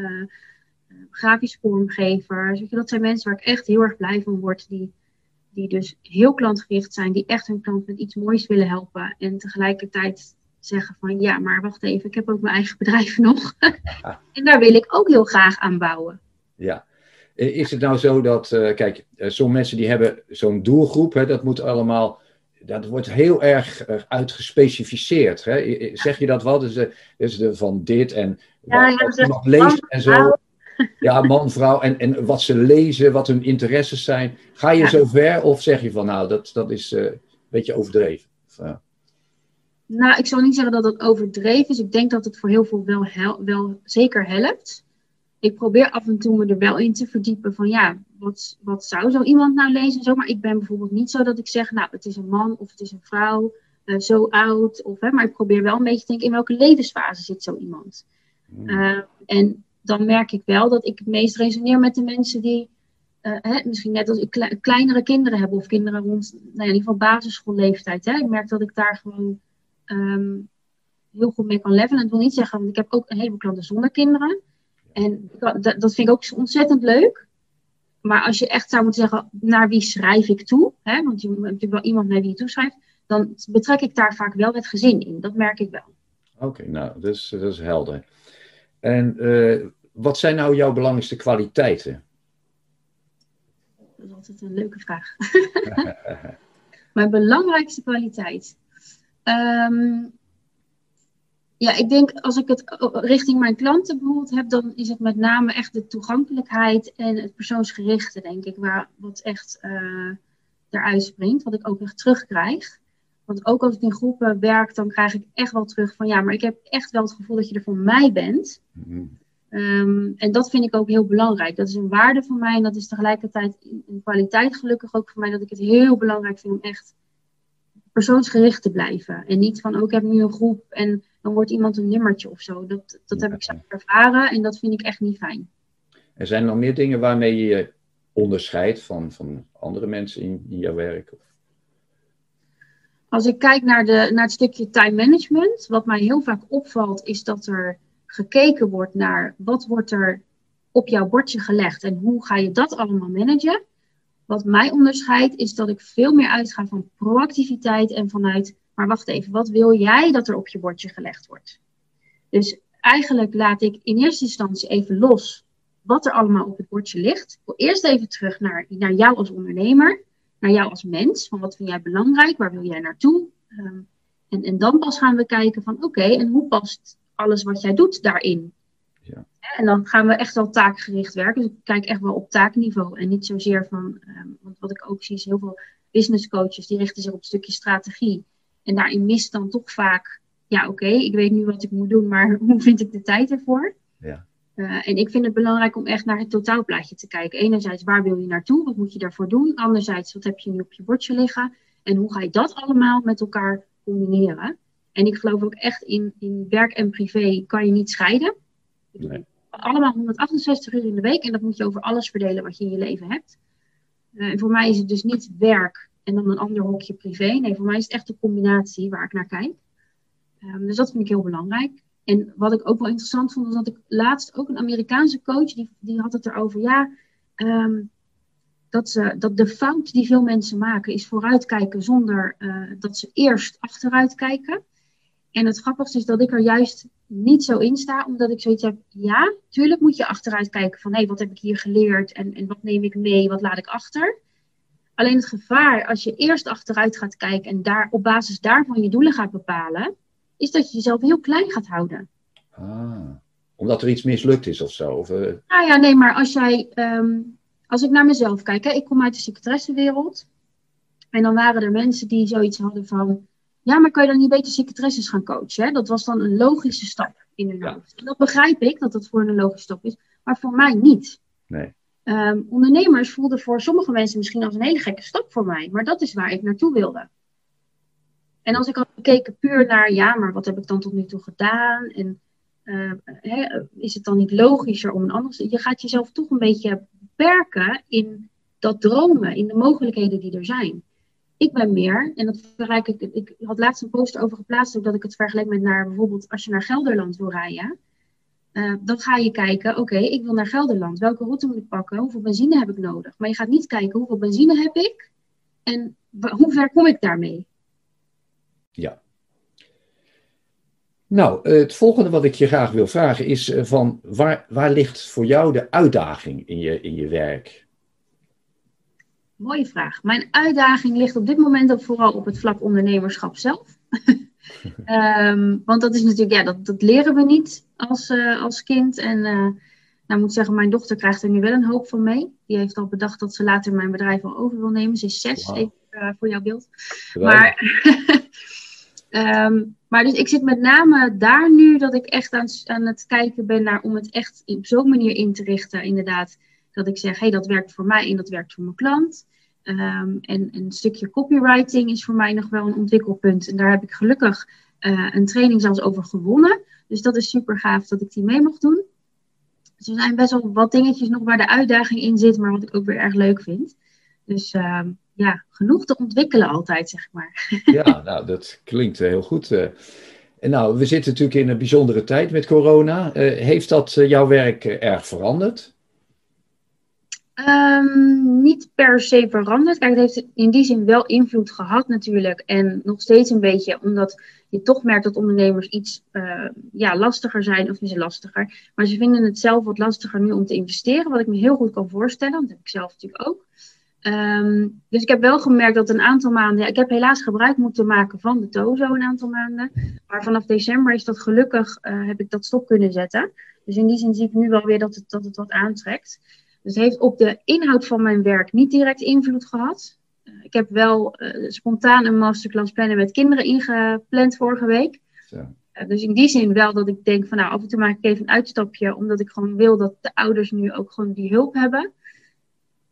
grafisch vormgevers. Weet je, dat zijn mensen waar ik echt heel erg blij van word. Die die dus heel klantgericht zijn, die echt hun klant met iets moois willen helpen. En tegelijkertijd zeggen van ja, maar wacht even, ik heb ook mijn eigen bedrijf nog. en daar wil ik ook heel graag aan bouwen. Ja. Is het nou zo dat, uh, kijk, sommige mensen die hebben zo'n doelgroep, hè, dat moet allemaal, dat wordt heel erg uitgespecificeerd. Hè? Zeg je dat wel? Dus, dus de, van dit en ja, wat iemand leest en zo. Ja, man, vrouw. En, en wat ze lezen, wat hun interesses zijn. Ga je ja. zo ver of zeg je van nou, dat, dat is uh, een beetje overdreven? Of, uh... Nou, ik zou niet zeggen dat het overdreven is. Ik denk dat het voor heel veel wel, wel zeker helpt. Ik probeer af en toe me er wel in te verdiepen van ja, wat, wat zou zo iemand nou lezen? Zo, maar ik ben bijvoorbeeld niet zo dat ik zeg, nou, het is een man of het is een vrouw, uh, zo oud. Of, hè, maar ik probeer wel een beetje te denken in welke levensfase zit zo iemand. Hmm. en dan merk ik wel dat ik het meest resoneer met de mensen die uh, hè, misschien net als ik kleinere kinderen hebben of kinderen rond, nou ja, in ieder geval basisschoolleeftijd. Hè. Ik merk dat ik daar gewoon um, heel goed mee kan levelen. En dat wil niet zeggen, want ik heb ook een heleboel klanten zonder kinderen. En dat, dat vind ik ook ontzettend leuk. Maar als je echt zou moeten zeggen, naar wie schrijf ik toe? Hè? Want je hebt natuurlijk wel iemand naar wie je toeschrijft. Dan betrek ik daar vaak wel het gezin in. Dat merk ik wel. Oké, okay, nou, dat is, dat is helder. En uh, wat zijn nou jouw belangrijkste kwaliteiten? Dat is altijd een leuke vraag. Mijn belangrijkste kwaliteit. Um, ja, ik denk als ik het richting mijn klanten bijvoorbeeld heb, dan is het met name echt de toegankelijkheid en het persoonsgerichte, denk ik, waar, wat echt uh, eruit springt, wat ik ook echt terugkrijg. Want ook als ik in groepen werk, dan krijg ik echt wel terug van ja, maar ik heb echt wel het gevoel dat je er voor mij bent. Mm-hmm. Um, en dat vind ik ook heel belangrijk. Dat is een waarde voor mij en dat is tegelijkertijd een kwaliteit gelukkig ook voor mij dat ik het heel belangrijk vind om echt persoonsgericht te blijven. En niet van, oh ik heb nu een groep en dan wordt iemand een nummertje of zo. Dat, dat heb ik zelf ervaren en dat vind ik echt niet fijn. Er zijn nog meer dingen waarmee je je onderscheidt van, van andere mensen in, in jouw werk? Als ik kijk naar, de, naar het stukje time management, wat mij heel vaak opvalt, is dat er gekeken wordt naar wat wordt er op jouw bordje gelegd en hoe ga je dat allemaal managen. Wat mij onderscheidt is dat ik veel meer uitga van proactiviteit en vanuit, maar wacht even, wat wil jij dat er op je bordje gelegd wordt? Dus eigenlijk laat ik in eerste instantie even los wat er allemaal op het bordje ligt. Ik wil eerst even terug naar, naar jou als ondernemer, naar jou als mens. Van wat vind jij belangrijk? Waar wil jij naartoe? Um, en, en dan pas gaan we kijken van oké, okay, en hoe past alles wat jij doet daarin. Ja. En dan gaan we echt wel taakgericht werken. Dus ik kijk echt wel op taakniveau en niet zozeer van, um, want wat ik ook zie is heel veel business coaches die richten zich op een stukje strategie. En daarin mist dan toch vaak, ja oké, okay, ik weet nu wat ik moet doen, maar hoe vind ik de tijd ervoor? Ja. Uh, en ik vind het belangrijk om echt naar het totaalplaatje te kijken. Enerzijds, waar wil je naartoe? Wat moet je daarvoor doen? Anderzijds, wat heb je nu op je bordje liggen? En hoe ga je dat allemaal met elkaar combineren? En ik geloof ook echt in, in werk en privé kan je niet scheiden. Nee. Allemaal 168 uur in de week en dat moet je over alles verdelen wat je in je leven hebt. Uh, en voor mij is het dus niet werk en dan een ander hokje privé. Nee, voor mij is het echt de combinatie waar ik naar kijk. Um, dus dat vind ik heel belangrijk. En wat ik ook wel interessant vond, was dat ik laatst ook een Amerikaanse coach, die, die had het erover, ja, um, dat, ze, dat de fout die veel mensen maken is vooruitkijken zonder uh, dat ze eerst achteruit kijken. En het grappigste is dat ik er juist niet zo in sta, omdat ik zoiets heb, ja, tuurlijk moet je achteruit kijken van, hé, hey, wat heb ik hier geleerd en, en wat neem ik mee, wat laat ik achter. Alleen het gevaar, als je eerst achteruit gaat kijken en daar op basis daarvan je doelen gaat bepalen, is dat je jezelf heel klein gaat houden. Ah, omdat er iets mislukt is of zo? Of, uh... Nou ja, nee, maar als jij, um, als ik naar mezelf kijk, hè, ik kom uit de secretaressenwereld. En dan waren er mensen die zoiets hadden van, ja, maar kan je dan niet beter secretaresses gaan coachen? Hè? Dat was dan een logische stap in hun hoofd. Dat begrijp ik, dat dat voor een logische stap is, maar voor mij niet. Nee. Um, ondernemers voelden voor sommige mensen misschien als een hele gekke stap voor mij, maar dat is waar ik naartoe wilde. En als ik had gekeken puur naar, ja, maar wat heb ik dan tot nu toe gedaan? En hè, is het dan niet logischer om een ander... Je gaat jezelf toch een beetje beperken in dat dromen, in de mogelijkheden die er zijn. Ik ben meer, en dat vergelijk ik, ik had laatst een post over geplaatst, dat ik het vergelijk met naar bijvoorbeeld als je naar Gelderland wil rijden. Uh, dan ga je kijken, oké, ik wil naar Gelderland. Welke route moet ik pakken? Hoeveel benzine heb ik nodig? Maar je gaat niet kijken, hoeveel benzine heb ik? En hoe ver kom ik daarmee? Ja. Nou, het volgende wat ik je graag wil vragen is eh, van waar, waar ligt voor jou de uitdaging in je, in je werk? Mooie vraag. Mijn uitdaging ligt op dit moment ook vooral op het vlak ondernemerschap zelf. um, want dat is natuurlijk, ja, dat, dat leren we niet als, uh, als kind. En uh, nou moet ik zeggen, mijn dochter krijgt er nu wel een hoop van mee. Die heeft al bedacht dat ze later mijn bedrijf al over wil nemen. Ze is zes, wow. even uh, voor jouw beeld. Maar Um, maar dus ik zit met name daar nu dat ik echt aan, aan het kijken ben naar om het echt op zo'n manier in te richten. Inderdaad, dat ik zeg, hé, hey, dat werkt voor mij en dat werkt voor mijn klant. Um, en, en, een stukje copywriting is voor mij nog wel een ontwikkelpunt. En daar heb ik gelukkig uh, een training zelfs over gewonnen. Dus dat is super gaaf dat ik die mee mag doen. Dus er zijn best wel wat dingetjes nog waar de uitdaging in zit, maar wat ik ook weer erg leuk vind. Dus uh, ja, genoeg te ontwikkelen altijd, zeg maar. Ja, nou, dat klinkt heel goed. Eh. En nou, we zitten natuurlijk in een bijzondere tijd met corona. Heeft dat jouw werk erg veranderd? Um, niet per se veranderd. Kijk, het heeft in die zin wel invloed gehad natuurlijk. En nog steeds een beetje, omdat je toch merkt dat ondernemers iets ja, lastiger zijn. Of niet lastiger. Maar ze vinden het zelf wat lastiger nu om te investeren. Wat ik me heel goed kan voorstellen. Dat heb ik zelf natuurlijk ook. Um, dus ik heb wel gemerkt dat een aantal maanden. Ik heb helaas gebruik moeten maken van de Tozo een aantal maanden. Maar vanaf december is dat gelukkig. Uh, heb ik dat stop kunnen zetten. Dus in die zin zie ik nu wel weer dat het, dat het wat aantrekt. Dus het heeft op de inhoud van mijn werk niet direct invloed gehad. Uh, ik heb wel uh, spontaan een masterclass plannen met kinderen ingepland vorige week. Zo. dus in die zin wel dat ik denk van nou af en toe maak ik even een uitstapje. Omdat ik gewoon wil dat de ouders nu ook gewoon die hulp hebben.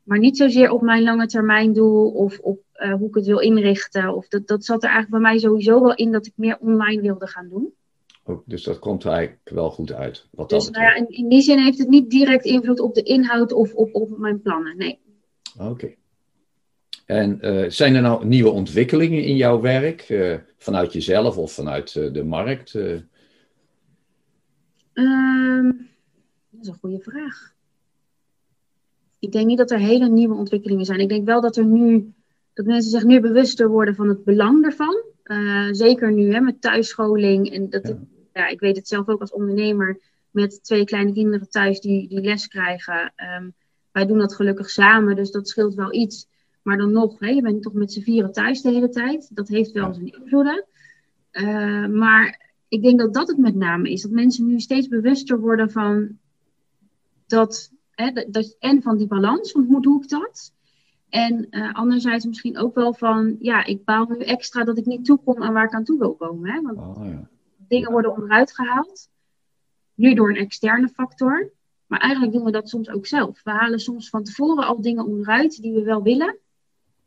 Maar niet zozeer op mijn lange termijn doel of op uh, hoe ik het wil inrichten. Of dat, dat zat er eigenlijk bij mij sowieso wel in dat ik meer online wilde gaan doen. Dus dat komt er eigenlijk wel goed uit. Wat dus nou ja, in, in, die zin heeft het niet direct invloed op de inhoud of op, op mijn plannen. Nee. Oké. Okay. En uh, zijn er nou nieuwe ontwikkelingen in jouw werk? Uh, vanuit jezelf of vanuit de markt? Um, dat is een goede vraag ik denk niet dat er hele nieuwe ontwikkelingen zijn. Ik denk wel dat er nu, dat mensen zich nu bewuster worden van het belang daarvan. Uh, zeker nu hè, met thuisscholing. En dat, ja. Ja. ik weet het zelf ook als ondernemer met twee kleine kinderen thuis die, die les krijgen. Um, wij doen dat gelukkig samen, dus dat scheelt wel iets. Maar dan nog, hè, je bent toch met z'n vieren thuis de hele tijd. Dat heeft wel zijn invloeden. Uh, maar ik denk dat dat het met name is. Dat mensen nu steeds bewuster worden van dat Hè, dat, en van die balans, van hoe doe ik dat? En uh, anderzijds misschien ook wel van, ja, ik bouw nu extra dat ik niet toekom aan waar ik aan toe wil komen. Hè? Want oh, ja. Dingen worden onderuit gehaald. nu door een externe factor. Maar eigenlijk doen we dat soms ook zelf. We halen soms van tevoren al dingen onderuit die we wel willen.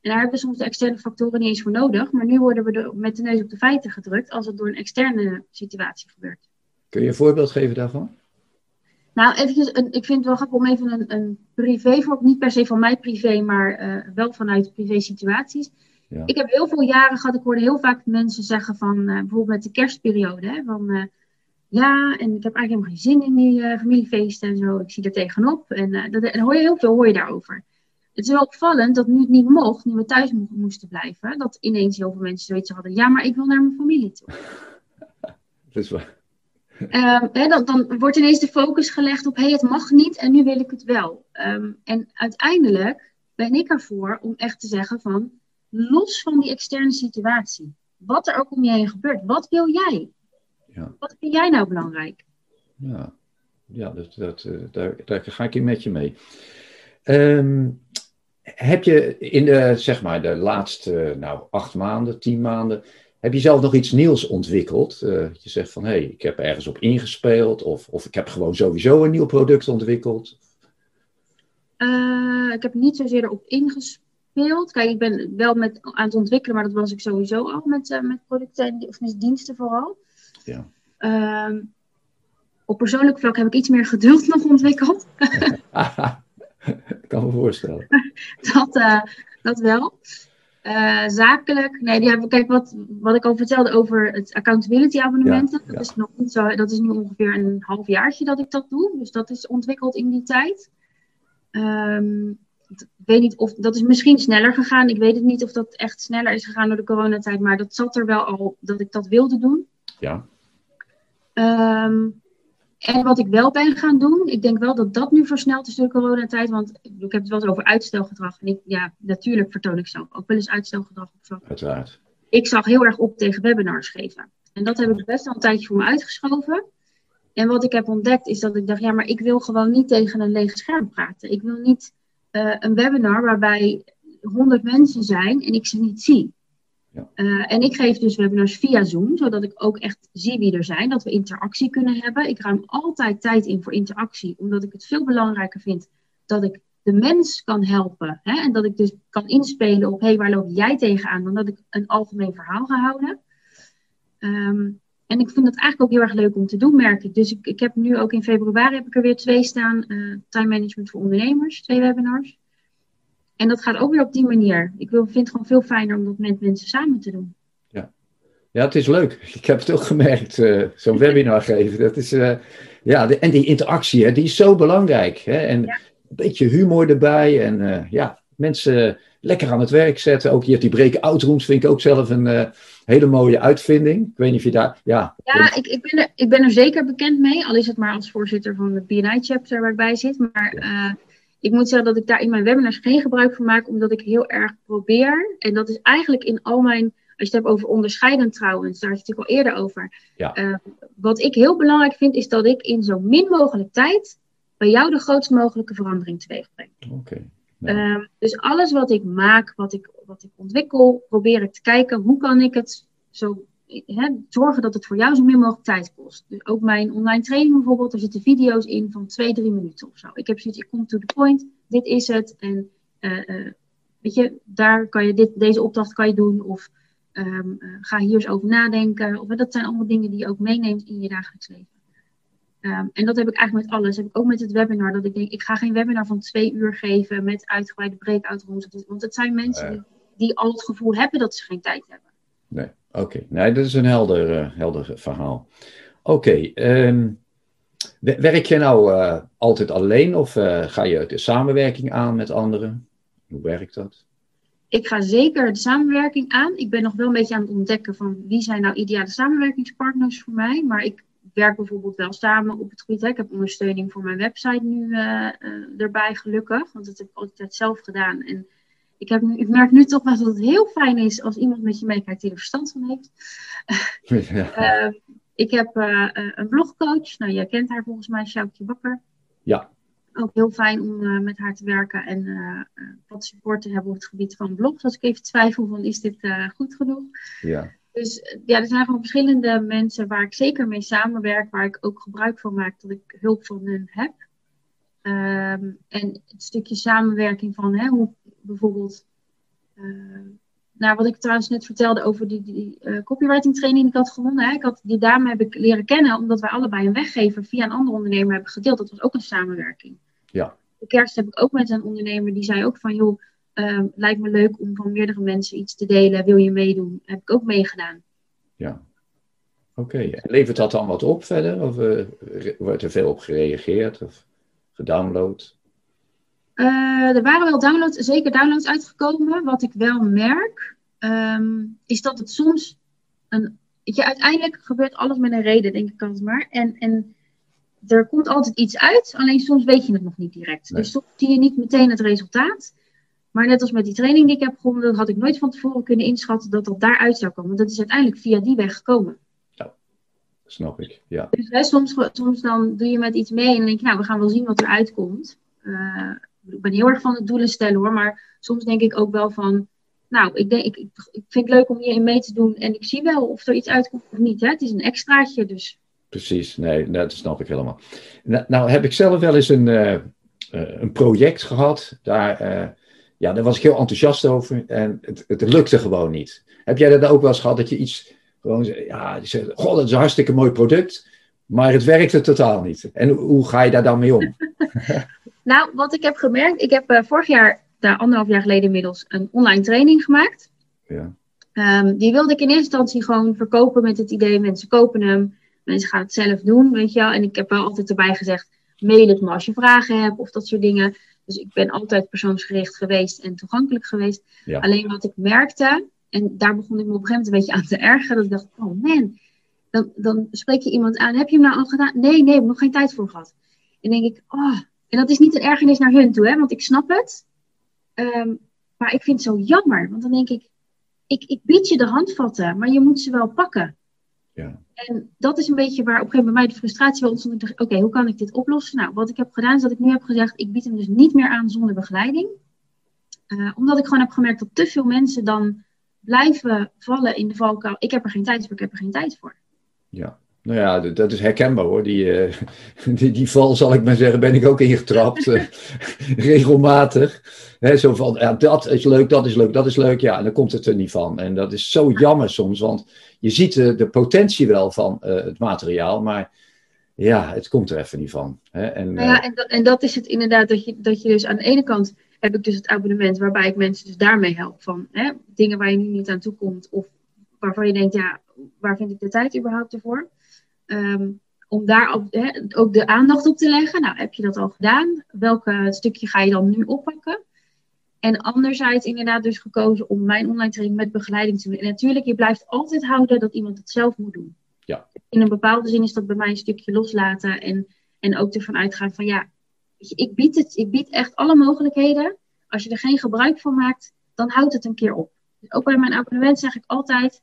En daar hebben we soms de externe factoren niet eens voor nodig. Maar nu worden we er met de neus op de feiten gedrukt als het door een externe situatie gebeurt. Kun je een voorbeeld geven daarvan? Nou, eventjes, een, ik vind het wel grappig om even een, een privé voor, niet per se van mij privé, maar uh, wel vanuit privé situaties. Ja. Ik heb heel veel jaren gehad, ik hoorde heel vaak mensen zeggen van, uh, bijvoorbeeld met de kerstperiode, hè, van uh, ja, en ik heb eigenlijk helemaal geen zin in die familiefeesten en zo, ik zie er tegenop. En dat, dan hoor je heel veel hoor je daarover. Het is wel opvallend dat nu het niet mocht, nu we thuis mo moesten blijven, dat ineens heel veel mensen zoiets hadden, ja, maar ik wil naar mijn familie toe. dat is waar. Um, dan, dan, wordt ineens de focus gelegd op, hé, hey, het mag niet en nu wil ik het wel. Um, en uiteindelijk ben ik ervoor om echt te zeggen van, los van die externe situatie, wat er ook om je heen gebeurt, wat wil jij? Ja. Wat vind jij nou belangrijk? Ja, ja dat, dat, uh, daar, daar, ga ik in met je mee. Um, heb je in de, zeg maar, de laatste nou, acht maanden, tien maanden, heb je zelf nog iets nieuws ontwikkeld? Uh, je zegt van, hé, hey, ik heb ergens op ingespeeld of, of ik heb gewoon sowieso een nieuw product ontwikkeld. Uh, ik heb niet zozeer erop ingespeeld. Kijk, ik ben wel met, aan het ontwikkelen, maar dat was ik sowieso al met, uh, met producten of met diensten vooral. Ja. Uh, op persoonlijk vlak heb ik iets meer geduld nog ontwikkeld. ik kan me voorstellen. dat, dat wel. Uh, zakelijk, nee, die hebben, kijk, wat, wat ik al vertelde over het accountability abonnementen. dat, Is nog niet zo, dat is nu ongeveer een half jaartje dat ik dat doe. Dus dat is ontwikkeld in die tijd. Um, ik weet niet of dat is misschien sneller gegaan. Ik weet het niet of dat echt sneller is gegaan door de coronatijd. Maar dat zat er wel al dat ik dat wilde doen. Ja. Um, en wat ik wel ben gaan doen, ik denk wel dat dat nu versneld is door de coronatijd. Want ik heb het wel eens over uitstelgedrag. En ik, ja, natuurlijk vertoon ik zelf ook wel eens uitstelgedrag op. Uiteraard. Ik zag heel erg op tegen webinars geven. En dat heb ik best wel een tijdje voor me uitgeschoven. En wat ik heb ontdekt is dat ik dacht, ja, maar ik wil gewoon niet tegen een leeg scherm praten. Ik wil niet uh, een webinar waarbij honderd mensen zijn en ik ze niet zie. Ja. Uh, en ik geef dus webinars via Zoom, zodat ik ook echt zie wie er zijn, dat we interactie kunnen hebben. Ik ruim altijd tijd in voor interactie, omdat ik het veel belangrijker vind dat ik de mens kan helpen. Hè? En dat ik dus kan inspelen op, hé, hey, waar loop jij tegenaan? Dan dat ik een algemeen verhaal ga houden. Um, en ik vind dat eigenlijk ook heel erg leuk om te doen, merk ik. Dus ik, ik heb nu ook in februari heb ik er weer twee staan. Uh, time management voor ondernemers, twee webinars. En dat gaat ook weer op die manier. Ik wil, vind het gewoon veel fijner om dat met mensen samen te doen. Ja, ja het is leuk. Ik heb het ook gemerkt, uh, zo'n webinar geven. Dat is, uh, ja, de, en die interactie, hè, die is zo belangrijk. Hè? En een beetje humor erbij. En ja, mensen lekker aan het werk zetten. Ook hier die breakout rooms vind ik ook zelf een hele mooie uitvinding. Ik weet niet of je daar... Ja, ja ik, ik, ben er, ik ben er zeker bekend mee. Al is het maar als voorzitter van de BNI chapter waar ik bij zit. Maar... Ja ik moet zeggen dat ik daar in mijn webinars geen gebruik van maak, omdat ik heel erg probeer. En dat is eigenlijk in al mijn. Als je het hebt over onderscheiden trouwens, daar had je het natuurlijk al eerder over. Ja. Uh, wat ik heel belangrijk vind, is dat ik in zo min mogelijk tijd bij jou de grootst mogelijke verandering teweeg breng. Oké. Okay. Uh, dus alles wat ik maak, wat ik, wat ik ontwikkel, probeer ik te kijken hoe kan ik het zo zorgen dat het voor jou zo min mogelijk tijd kost. Dus ook mijn online training bijvoorbeeld, er zitten video's in van twee, drie minuten of zo. Ik heb zoiets, ik kom to the point, dit is het. En uh, uh, weet je, daar kan je dit, deze opdracht kan je doen. Of um, uh, ga hier eens over nadenken. Of, dat zijn allemaal dingen die je ook meeneemt in je dagelijks leven. Um, en dat heb ik eigenlijk met alles. Dat heb ik ook met het webinar. Dat ik denk, ik ga geen webinar van twee uur geven met uitgebreide breakout rooms. Want het zijn mensen die, die al het gevoel hebben dat ze geen tijd hebben. Nee. Oké, okay. nee, dat is een helder, uh, helder verhaal. Oké, okay, um, werk je nou uh, altijd alleen of uh, ga je de samenwerking aan met anderen? Hoe werkt dat? Ik ga zeker de samenwerking aan. Ik ben nog wel een beetje aan het ontdekken van wie zijn nou ideale samenwerkingspartners voor mij. Maar ik werk bijvoorbeeld wel samen op het gebied. Hè. Ik heb ondersteuning voor mijn website nu erbij, gelukkig. Want dat heb ik altijd zelf gedaan. En ik, heb, ik merk nu toch wel dat het heel fijn is als iemand met je meekijkt die er verstand van heeft. Ja. uh, ik heb uh, een blogcoach. Nou, jij kent haar volgens mij, Sjoukje Bakker. Ja. Ook heel fijn om uh, met haar te werken en wat support te hebben op het gebied van blogs. Als ik even twijfel van is dit goed genoeg. Ja. Dus ja, er zijn gewoon verschillende mensen waar ik zeker mee samenwerk, waar ik ook gebruik van maak dat ik hulp van hen heb. Ehm, en het stukje samenwerking van hè, hoe bijvoorbeeld nou, wat ik trouwens net vertelde over die, die uh, copywriting training die ik had gewonnen. Hè. Ik had, die dame heb ik leren kennen omdat wij allebei een weggever via een andere ondernemer hebben gedeeld. Dat was ook een samenwerking. Ja. De kerst heb ik ook met een ondernemer die zei ook van joh, uh, lijkt me leuk om van meerdere mensen iets te delen. Wil je meedoen? Heb ik ook meegedaan. Ja. Oké, okay. levert dat dan wat op verder? Of uh, wordt er veel op gereageerd of gedownload? Uh, er waren wel downloads, zeker downloads uitgekomen. Wat ik wel merk, um, is dat het soms een. Je, uiteindelijk gebeurt alles met een reden, denk ik altijd maar. En, en er komt altijd iets uit, alleen soms weet je het nog niet direct. Nee. Dus soms zie je niet meteen het resultaat. Maar net als met die training die ik heb gewonnen, had ik nooit van tevoren kunnen inschatten dat dat daaruit zou komen. Dat is uiteindelijk via die weg gekomen. Ja, snap ik. Ja. Dus hè, soms, soms dan doe je met iets mee en denk je, nou, we gaan wel zien wat eruit komt. Uh, ik ben heel erg van het doelen stellen hoor, maar soms denk ik ook wel van, nou, ik, denk, ik, ik vind het leuk om hierin mee te doen en ik zie wel of er iets uitkomt of niet. Hè? Het is een extraatje, dus. Precies, nee, dat snap ik helemaal. Nou, nou heb ik zelf wel eens een, uh, een project gehad, daar, uh, ja, daar was ik heel enthousiast over en het, het lukte gewoon niet. Heb jij dat ook wel eens gehad, dat je iets gewoon, ja, je zegt, goh, dat is een hartstikke mooi product, maar het werkte totaal niet. En hoe ga je daar dan mee om? Nou, wat ik heb gemerkt, ik heb uh, vorig jaar, daar anderhalf jaar geleden inmiddels, een online training gemaakt. Ja. Um, die wilde ik in eerste instantie gewoon verkopen met het idee, mensen kopen hem, mensen gaan het zelf doen, weet je wel. En ik heb wel altijd erbij gezegd, mail het me als je vragen hebt of dat soort dingen. Dus ik ben altijd persoonsgericht geweest en toegankelijk geweest. Ja. Alleen wat ik merkte, en daar begon ik me op een gegeven moment een beetje aan te ergeren, dat ik dacht, oh man, dan, dan spreek je iemand aan, heb je hem nou al gedaan? Nee, nee, ik heb nog geen tijd voor gehad. En denk ik, oh, en dat is niet een ergernis naar hun toe, hè, want ik snap het. Um, maar ik vind het zo jammer, want dan denk ik, ik, ik bied je de handvatten, maar je moet ze wel pakken. Ja. En dat is een beetje waar op een gegeven moment bij mij de frustratie wel ontstond. Ik dacht, oké, hoe kan ik dit oplossen? Nou, wat ik heb gedaan is dat ik nu heb gezegd, ik bied hem dus niet meer aan zonder begeleiding. Uh, omdat ik gewoon heb gemerkt dat te veel mensen dan blijven vallen in de valkuil. Ik heb er geen tijd voor, ik heb er geen tijd voor. Ja, nou ja, dat is herkenbaar hoor. Die, uh, die, die, val, zal ik maar zeggen, ben ik ook ingetrapt. uh, regelmatig. He, zo van, ja, dat is leuk, dat is leuk, dat is leuk. Ja, en dan komt het er niet van. En dat is zo jammer soms, want je ziet de, de potentie wel van uh, het materiaal, maar ja, het komt er even niet van. Hè? En, nou ja, en, dat, en dat is het inderdaad, dat je, dat je dus aan de ene kant heb ik dus het abonnement waarbij ik mensen dus daarmee help van hè, dingen waar je nu niet aan toe komt of waarvan je denkt, ja, waar vind ik de tijd überhaupt ervoor? Um, om daar ook, hè, ook de aandacht op te leggen. Nou, heb je dat al gedaan? Welke stukje ga je dan nu oppakken? En anderzijds inderdaad dus gekozen om mijn online training met begeleiding te doen. En natuurlijk, je blijft altijd houden dat iemand het zelf moet doen. Ja. In een bepaalde zin is dat bij mij een stukje loslaten. En, en ook ervan uitgaan van ja, ik bied, het, ik bied echt alle mogelijkheden. Als je er geen gebruik van maakt, dan houdt het een keer op. Dus ook bij mijn abonnement zeg ik altijd,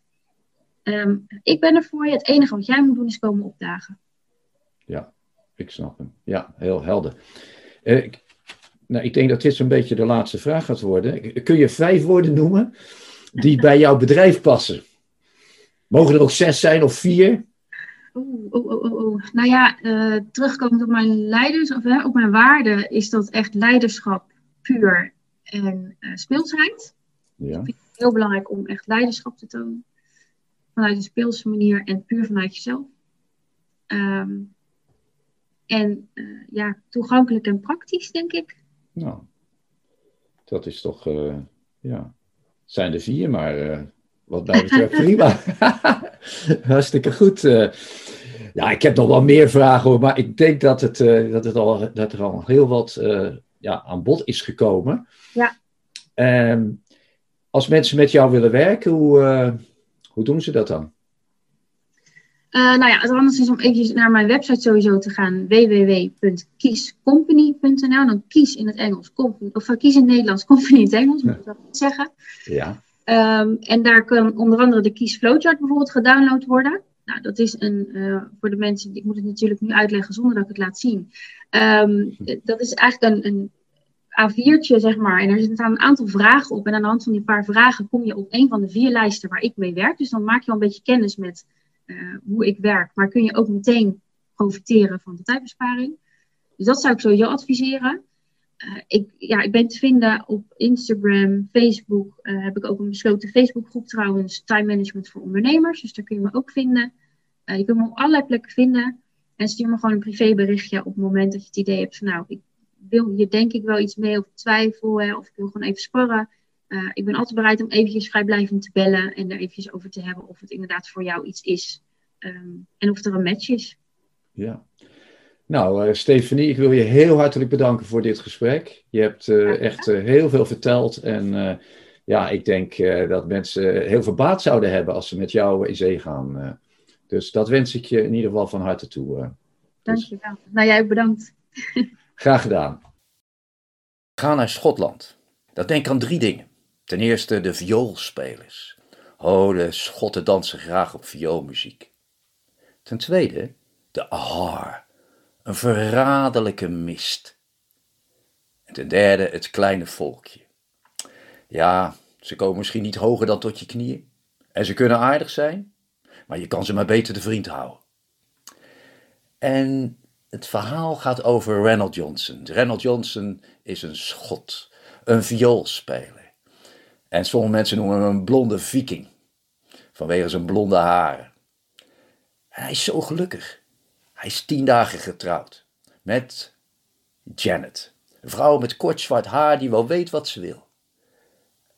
Um, ik ben er voor je. Het enige wat jij moet doen is komen opdagen. Ja, ik snap hem. Ja, heel helder. Uh, ik, nou, ik denk dat dit zo'n beetje de laatste vraag gaat worden. Kun je vijf woorden noemen die bij jouw bedrijf passen? Mogen er ook zes zijn of vier? Oeh, oeh, oeh, oeh. Nou ja, uh, terugkomend op mijn leiders, of hè, op mijn waarden, is dat echt leiderschap puur en uh, speelsheid. Ja. Ik vind het heel belangrijk om echt leiderschap te tonen vanuit een speelse manier en puur vanuit jezelf. Um, en uh, ja, toegankelijk en praktisch, denk ik. Nou, dat is toch, uh, ja, het zijn er vier, maar uh, wat mij betreft prima. Hartstikke goed. ja, ik heb nog wel meer vragen hoor, maar ik denk dat, het, dat, het al, dat er al heel wat ja, aan bod is gekomen. Ja. Um, als mensen met jou willen werken, hoe, hoe doen ze dat dan? Uh, nou ja, het anders is om even naar mijn website sowieso te gaan. www.kiescompany.nl. Dan kies in het Engels, company, of uh, kies in het Nederlands, company in het Engels, moet ik dat zeggen. Ja. Um, en daar kan onder andere de Kies Flowchart bijvoorbeeld gedownload worden. Nou, dat is een, uh, voor de mensen, ik moet het natuurlijk nu uitleggen zonder dat ik het laat zien. Um, dat is eigenlijk een, een A4'tje, zeg maar. En er staan een aantal vragen op. En aan de hand van die paar vragen kom je op een van de vier lijsten waar ik mee werk. Dus dan maak je al een beetje kennis met uh, hoe ik werk. Maar kun je ook meteen profiteren van de tijdbesparing. Dus dat zou ik sowieso adviseren. Uh, ik, ja, ik ben te vinden op Instagram, Facebook. Uh, heb ik ook een besloten Facebookgroep trouwens, Time Management voor Ondernemers. Dus daar kun je me ook vinden. je kunt me op allerlei plekken vinden. En stuur me gewoon een privéberichtje op het moment dat je het idee hebt van nou, ik wil hier denk ik wel iets mee of twijfel. Hè, of ik wil gewoon even sparren. Uh, ik ben altijd bereid om eventjes vrijblijvend te bellen en er eventjes over te hebben of het inderdaad voor jou iets is. Um, en of er een match is. Ja. Nou, uh, Stefanie, ik wil je heel hartelijk bedanken voor dit gesprek. Je hebt uh, echt heel veel verteld en ja, ik denk dat mensen heel veel baat zouden hebben als ze met jou in zee gaan. dus dat wens ik je in ieder geval van harte toe. Dankjewel. Dus... Nou, jij bedankt. Graag gedaan. Ga naar Schotland. Dat denk aan drie dingen. Ten eerste de vioolspelers. Oh, de Schotten dansen graag op vioolmuziek. Ten tweede de ahar, een verraderlijke mist. En ten derde het kleine volkje. Ja, ze komen misschien niet hoger dan tot je knieën. En ze kunnen aardig zijn, maar je kan ze maar beter de vriend houden. En het verhaal gaat over Reynold Johnson. Reynold Johnson is een schot, een vioolspeler. En sommige mensen noemen hem een blonde viking, vanwege zijn blonde haren. En hij is zo gelukkig. Hij is tien dagen getrouwd met Janet, een vrouw met kort zwart haar die wel weet wat ze wil.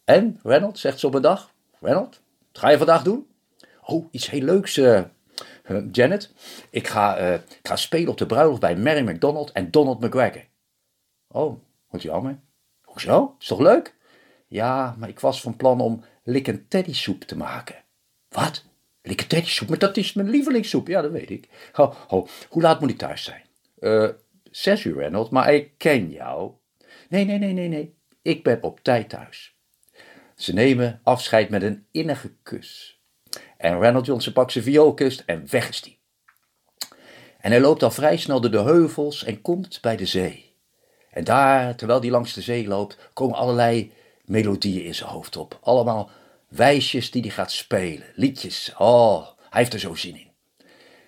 En Reynold zegt ze op een dag: Reynold, wat ga je vandaag doen? Oh, iets heel leuks, uh, Janet, ik ga, ik ga spelen op de bruiloft bij Mary McDonald en Donald McGregor. Oh, wat jammer. Hoezo? Is toch leuk? Ja, maar ik was van plan om lik en teddy soep te maken. Wat? Lik en teddy soep? Maar dat is mijn lievelingssoep. Ja, dat weet ik. Oh, hoe laat moet ik thuis zijn? Uh, zes uur, Reynolds, maar ik ken jou. Nee, nee, nee, nee, nee. Ik ben op tijd thuis. Ze nemen afscheid met een innige kus. En Ronald Johnson pakt zijn vioolkist en weg is die. En hij loopt al vrij snel door de heuvels en komt bij de zee. En daar, terwijl hij langs de zee loopt, komen allerlei melodieën in zijn hoofd op. Allemaal wijsjes die hij gaat spelen, liedjes. Oh, hij heeft er zo zin in.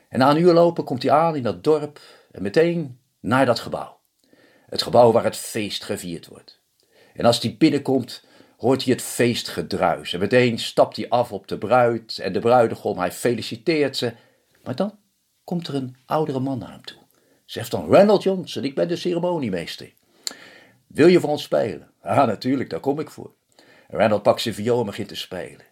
En na een uur lopen komt hij aan in dat dorp en meteen naar dat gebouw. Het gebouw waar het feest gevierd wordt. En als hij binnenkomt, hoort hij het feestgedruis. En meteen stapt hij af op de bruid en de bruidegom, hij feliciteert ze. Maar dan komt er een oudere man naar hem toe. Zegt dan, Randall Johnson, ik ben de ceremoniemeester. Wil je voor ons spelen? Ja, natuurlijk, daar kom ik voor. Randall pakt zijn viool en begint te spelen.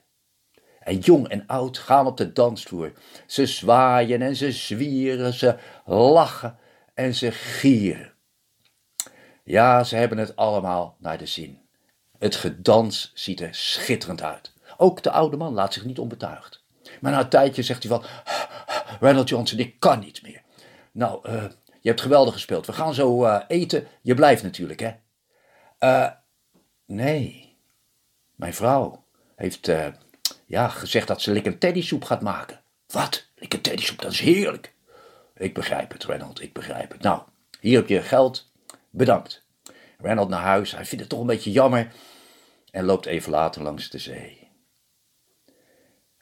En jong en oud gaan op de dansvloer. Ze zwaaien en ze zwieren, ze lachen en ze gieren. Ja, ze hebben het allemaal naar de zin. Het gedans ziet er schitterend uit. Ook de oude man laat zich niet onbetuigd. Maar na een tijdje zegt hij van, Ronald Johnson, ik kan niet meer. Nou, uh, je hebt geweldig gespeeld. We gaan zo uh, eten. Je blijft natuurlijk, hè? Uh, nee. Mijn vrouw heeft ja, gezegd dat ze lik en teddy soep gaat maken. Wat? Lik en teddy soep, dat is heerlijk. Ik begrijp het, Ronald, ik begrijp het. Nou, hier heb je geld. Bedankt. Ronald naar huis. Hij vindt het toch een beetje jammer en loopt even later langs de zee.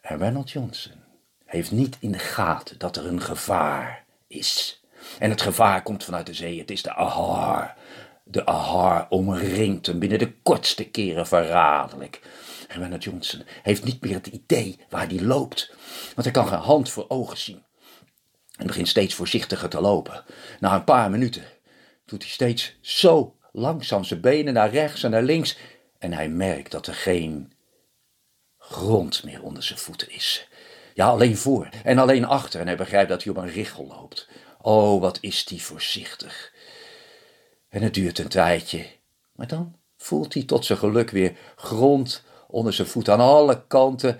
En Ronald Johnson heeft niet in de gaten dat er een gevaar is. En het gevaar komt vanuit de zee. Het is de Ahar. De Ahar omringt hem binnen de kortste keren verraderlijk. En Ronald Johnson heeft niet meer het idee waar hij loopt, want hij kan geen hand voor ogen zien. En begint steeds voorzichtiger te lopen. Na een paar minuten doet hij steeds zo langzaam zijn benen naar rechts en naar links en hij merkt dat er geen grond meer onder zijn voeten is. Ja, alleen voor en alleen achter en hij begrijpt dat hij op een richel loopt. Oh, wat is die voorzichtig. En het duurt een tijdje, maar dan voelt hij tot zijn geluk weer grond onder zijn voet aan alle kanten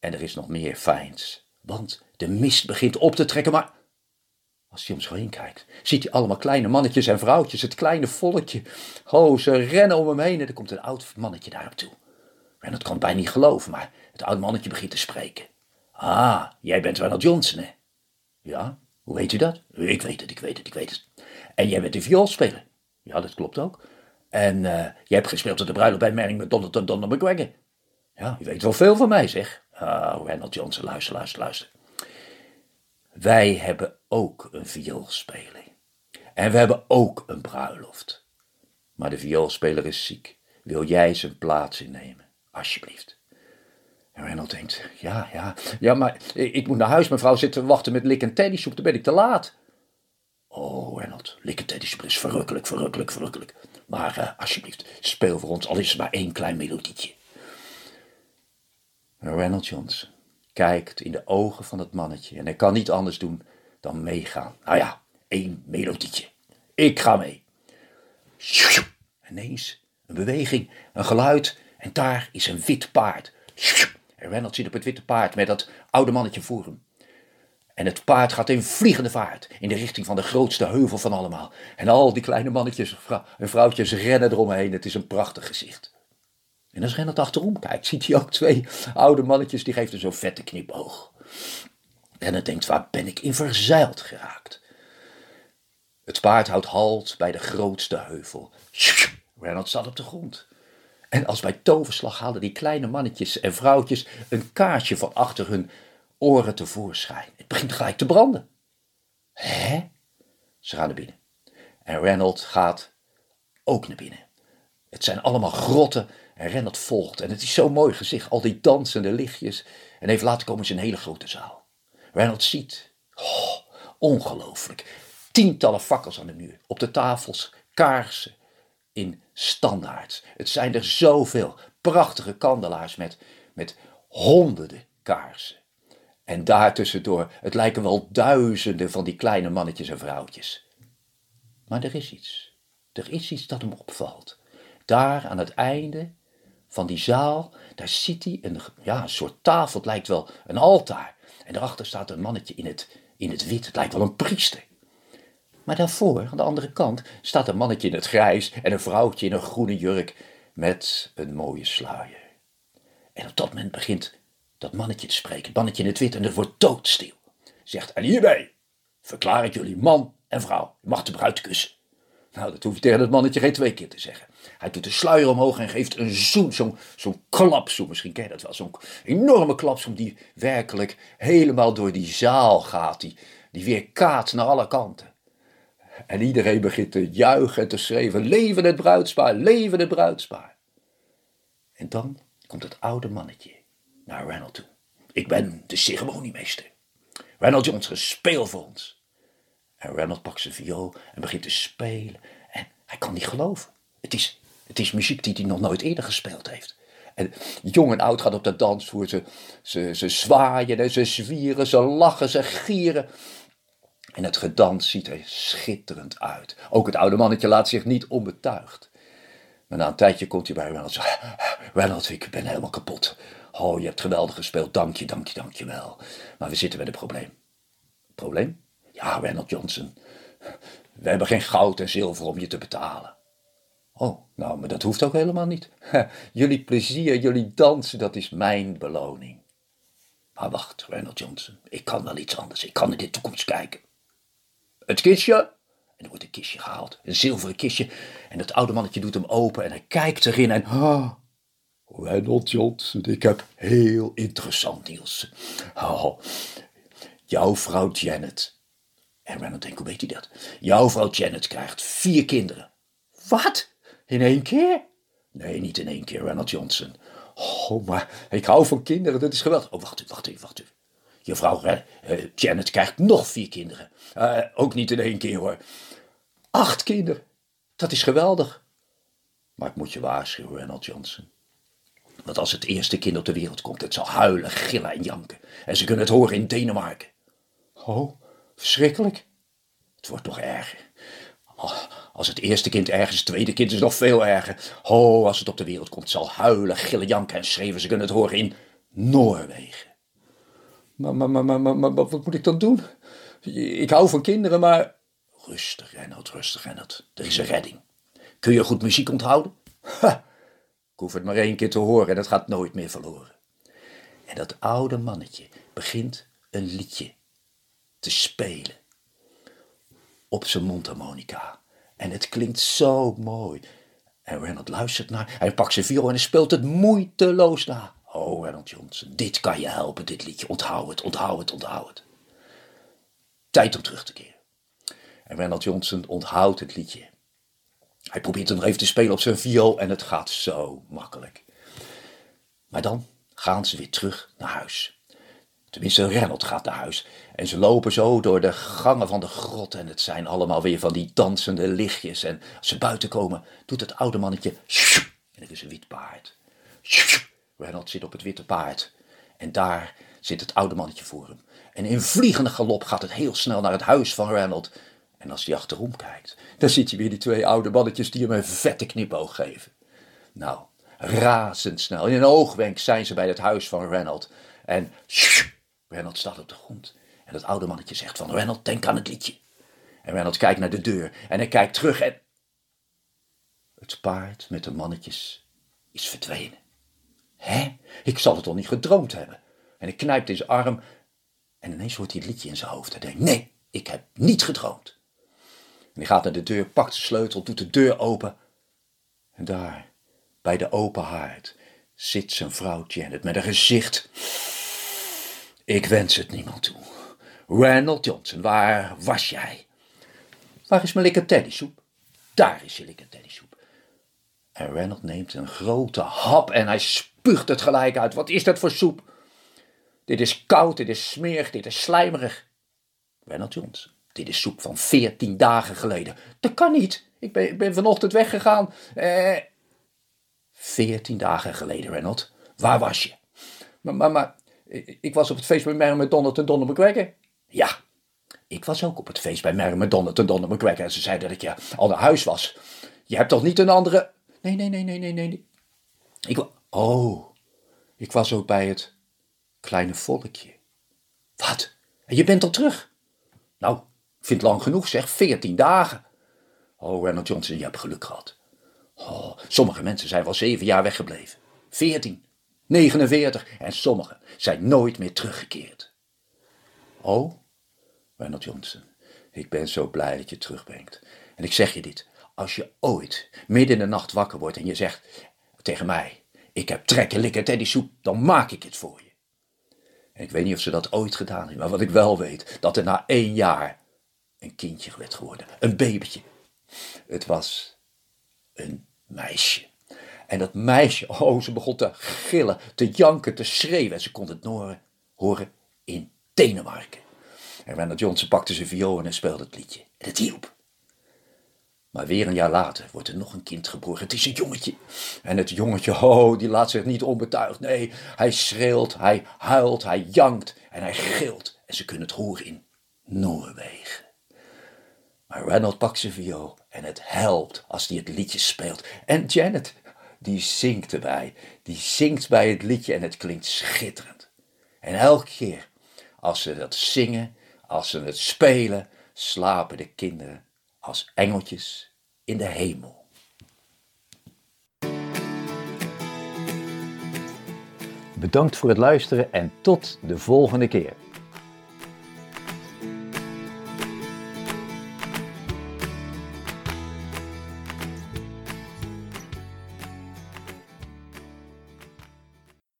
en er is nog meer fijns, want de mist begint op te trekken, maar als hij om zich heen kijkt, ziet hij allemaal kleine mannetjes en vrouwtjes, het kleine volkje. Oh, ze rennen om hem heen en er komt een oud mannetje daar op toe. En dat kan bijna niet geloven, maar het oude mannetje begint te spreken. Ah, jij bent Ronald Johnson, hè? Ja, hoe weet u dat? Ik weet het, ik weet het, ik weet het. En jij bent een vioolspeler? Ja, dat klopt ook. En uh, je hebt gespeeld op de bruiloft bij Merring met Donald Donald McGregor. Ja, je weet wel veel van mij, zeg. Oh, Reynold Johnson, luister, luister, luister. Wij hebben ook een vioolspeler. En we hebben ook een bruiloft. Maar de vioolspeler is ziek. Wil jij zijn plaats innemen? Alsjeblieft. En Reynold denkt, ja, ja, ja, maar ik moet naar huis. Mevrouw zit te wachten met lik en teddysoep, dan ben ik te laat. Oh, Reynold, lik en teddysoep is verrukkelijk, verrukkelijk, verrukkelijk. Maar uh, alsjeblieft, speel voor ons, al is het maar één klein melodietje. Reynold Johnson kijkt in de ogen van het mannetje en hij kan niet anders doen dan meegaan. Nou ja, één melodietje. Ik ga mee. Ineens een beweging, een geluid en daar is een wit paard. En Reynolds zit op het witte paard met dat oude mannetje voor hem. En het paard gaat in vliegende vaart in de richting van de grootste heuvel van allemaal. En al die kleine mannetjes en vrouwtjes rennen eromheen. Het is een prachtig gezicht. En als Rennert achterom kijkt, ziet hij ook twee oude mannetjes, die geven zo'n vette knipoog. Rennert denkt, waar ben ik in verzeild geraakt? Het paard houdt halt bij de grootste heuvel. Reynolds staat op de grond. En als bij toverslag halen die kleine mannetjes en vrouwtjes een kaarsje van achter hun oren tevoorschijn. Het begint gelijk te branden. Hè? Ze gaan naar binnen. En Reynolds gaat ook naar binnen. Het zijn allemaal grotten en Reynolds volgt. En het is zo'n mooi gezicht, al die dansende lichtjes. En even later komen ze in een hele grote zaal. Reynolds ziet, oh, ongelooflijk, tientallen fakkels aan de muur. Op de tafels kaarsen in standaard. Het zijn er zoveel prachtige kandelaars met, met honderden kaarsen. En daartussendoor, het lijken wel duizenden van die kleine mannetjes en vrouwtjes. Maar er is iets. Er is iets dat hem opvalt. Daar aan het einde van die zaal, daar ziet hij een, ja, een soort tafel. Het lijkt wel een altaar. En daarachter staat een mannetje in het, in het wit. Het lijkt wel een priester. Maar daarvoor, aan de andere kant, staat een mannetje in het grijs en een vrouwtje in een groene jurk met een mooie sluier. En op dat moment begint dat mannetje te spreken, het mannetje in het wit, en het wordt doodstil. Zegt, en hierbij verklaar ik jullie man en vrouw. Je mag de bruid kussen. Nou, dat hoef je tegen het mannetje geen twee keer te zeggen. Hij doet de sluier omhoog en geeft een zoen, zo'n zo'n klapzoen. Misschien ken je dat wel. Zo'n enorme klapzoen die werkelijk helemaal door die zaal gaat. Die, die weer kaat naar alle kanten. En iedereen begint te juichen en te schreeuwen: Leven het bruidspaar, leven het bruidspaar. En dan komt het oude mannetje naar Reynold toe. Ik ben de ceremoniemeester. Reynold Johnson, speel voor ons. En Reynold pakt zijn viool en begint te spelen. En hij kan niet geloven. Het is, het is muziek die hij nog nooit eerder gespeeld heeft. En jong en oud gaat op de dansvloer. Ze, ze, ze zwaaien en ze zwieren, ze lachen, ze gieren. En het gedans ziet er schitterend uit. Ook het oude mannetje laat zich niet onbetuigd. Maar na een tijdje komt hij bij Reynolds. Reynolds, ik ben helemaal kapot. Oh, je hebt geweldig gespeeld. Dank je, dank je, dank je wel. Maar we zitten met een probleem. Probleem? Ja, Reynolds Johnson. We hebben geen goud en zilver om je te betalen. Oh, nou, maar dat hoeft ook helemaal niet. Jullie plezier, jullie dansen, dat is mijn beloning. Maar wacht, Reynolds Johnson, ik kan wel iets anders. Ik kan in de toekomst kijken. Het kistje. En er wordt een kistje gehaald. Een zilveren kistje. En het oude mannetje doet hem open en hij kijkt erin en... Ah, Reynold Johnson, ik heb heel interessant nieuws. Oh, jouw vrouw Janet. En Reynold denkt, hoe weet hij dat? Jouw vrouw Janet krijgt vier kinderen. Wat? In één keer? Nee, niet in één keer, Reynold Johnson. Oh, maar ik hou van kinderen, dat is geweldig. Oh, wacht even, wacht even, wacht even. Je vrouw uh, Janet krijgt nog vier kinderen. Uh, ook niet in één keer hoor. Acht kinderen. Dat is geweldig. Maar ik moet je waarschuwen, Ronald Johnson. Want als het eerste kind op de wereld komt, het zal huilen, gillen en janken. En ze kunnen het horen in Denemarken. Oh, verschrikkelijk. Het wordt nog erger. Als het eerste kind ergens, het tweede kind is nog veel erger. Oh, als het op de wereld komt, zal huilen, gillen, janken en schreeuwen. Ze kunnen het horen in Noorwegen. Maar, maar, maar, maar, maar, wat moet ik dan doen? Ik hou van kinderen, maar... Rustig, Reinhard, rustig, Reinhard. Er is een redding. Kun je goed muziek onthouden? Ik hoef het maar één keer te horen en het gaat nooit meer verloren. En dat oude mannetje begint een liedje te spelen. Op zijn mondharmonica. En het klinkt zo mooi. En Reynold luistert naar. Hij pakt zijn viool en hij speelt het moeiteloos na. Oh, Reynold Johnson, dit kan je helpen, dit liedje. Onthoud het, onthoud het, onthoud het. Tijd om terug te keren. En Reynold Johnson onthoudt het liedje. Hij probeert het nog even te spelen op zijn viool en het gaat zo makkelijk. Maar dan gaan ze weer terug naar huis. Tenminste, Reynold gaat naar huis. En ze lopen zo door de gangen van de grot. En het zijn allemaal weer van die dansende lichtjes. En als ze buiten komen, doet het oude mannetje. En er is een wit paard. Reynold zit op het witte paard. En daar zit het oude mannetje voor hem. En in vliegende galop gaat het heel snel naar het huis van Reynold. En als hij achterom kijkt, dan ziet hij weer die twee oude mannetjes die hem een vette knipoog geven. Nou, razendsnel, in een oogwenk zijn ze bij het huis van Reynold. En Reynold staat op de grond. En dat oude mannetje zegt van, Reynold, denk aan het liedje. En Reynold kijkt naar de deur en hij kijkt terug en... Het paard met de mannetjes is verdwenen. Hé, ik zal het toch niet gedroomd hebben. En hij knijpt in zijn arm en ineens hoort hij het liedje in zijn hoofd. Hij denkt, nee, ik heb niet gedroomd. En hij gaat naar de deur, pakt de sleutel, doet de deur open. En daar, bij de open haard, zit zijn vrouw Janet met een gezicht ik wens het niemand toe. Randall Johnson, waar was jij? Waar is mijn likketeddysoep? Daar is je likketeddysoep. En Randall neemt een grote hap en hij spuugt het gelijk uit. Wat is dat voor soep? Dit is koud, dit is smerig, dit is slijmerig. Randall Johnson, dit is soep van veertien dagen geleden. Dat kan niet. Ik ben, ik ben vanochtend weggegaan. Eh, veertien dagen geleden, Reynold. Waar was je? Maar, maar, maar ik was op het feest bij Mary McDonald en Donner. Ja, ik was ook op het feest bij Mary McDonald en Donner. En ze zeiden dat je al naar huis was. Je hebt toch niet een andere... Nee, nee, nee, nee, nee, nee. Ik... Oh, ik was ook bij het kleine volkje. Wat? En je bent al terug? Nou, ik vind het lang genoeg zeg, veertien dagen. Oh, Ronald Johnson, je hebt geluk gehad. Oh, sommige mensen zijn wel zeven jaar weggebleven. Veertien. 49 en sommigen zijn nooit meer teruggekeerd. Oh, Ronald Johnson, ik ben zo blij dat je terugbrengt. En ik zeg je dit, als je ooit midden in de nacht wakker wordt en je zegt tegen mij, ik heb trek en likken teddy soep, dan maak ik het voor je. En ik weet niet of ze dat ooit gedaan hebben, maar wat ik wel weet, dat er na één jaar een kindje werd geworden, een babytje. Het was een meisje. En dat meisje, oh, ze begon te gillen, te janken, te schreeuwen. En ze kon het horen, horen in Denemarken. En Randall Johnson pakte zijn viool en speelde het liedje. En het hielp. Maar weer een jaar later wordt er nog een kind geboren. Het is een jongetje. En het jongetje, oh, die laat zich niet onbetuigd. Nee, hij schreeuwt, hij huilt, hij jankt en hij gilt. En ze kunnen het horen in Noorwegen. Maar Randall pakt zijn viool en het helpt als hij het liedje speelt. En Janet, die zingt erbij. Die zingt bij het liedje en het klinkt schitterend. En elke keer als ze dat zingen, als ze het spelen, slapen de kinderen als engeltjes in de hemel. Bedankt voor het luisteren en tot de volgende keer.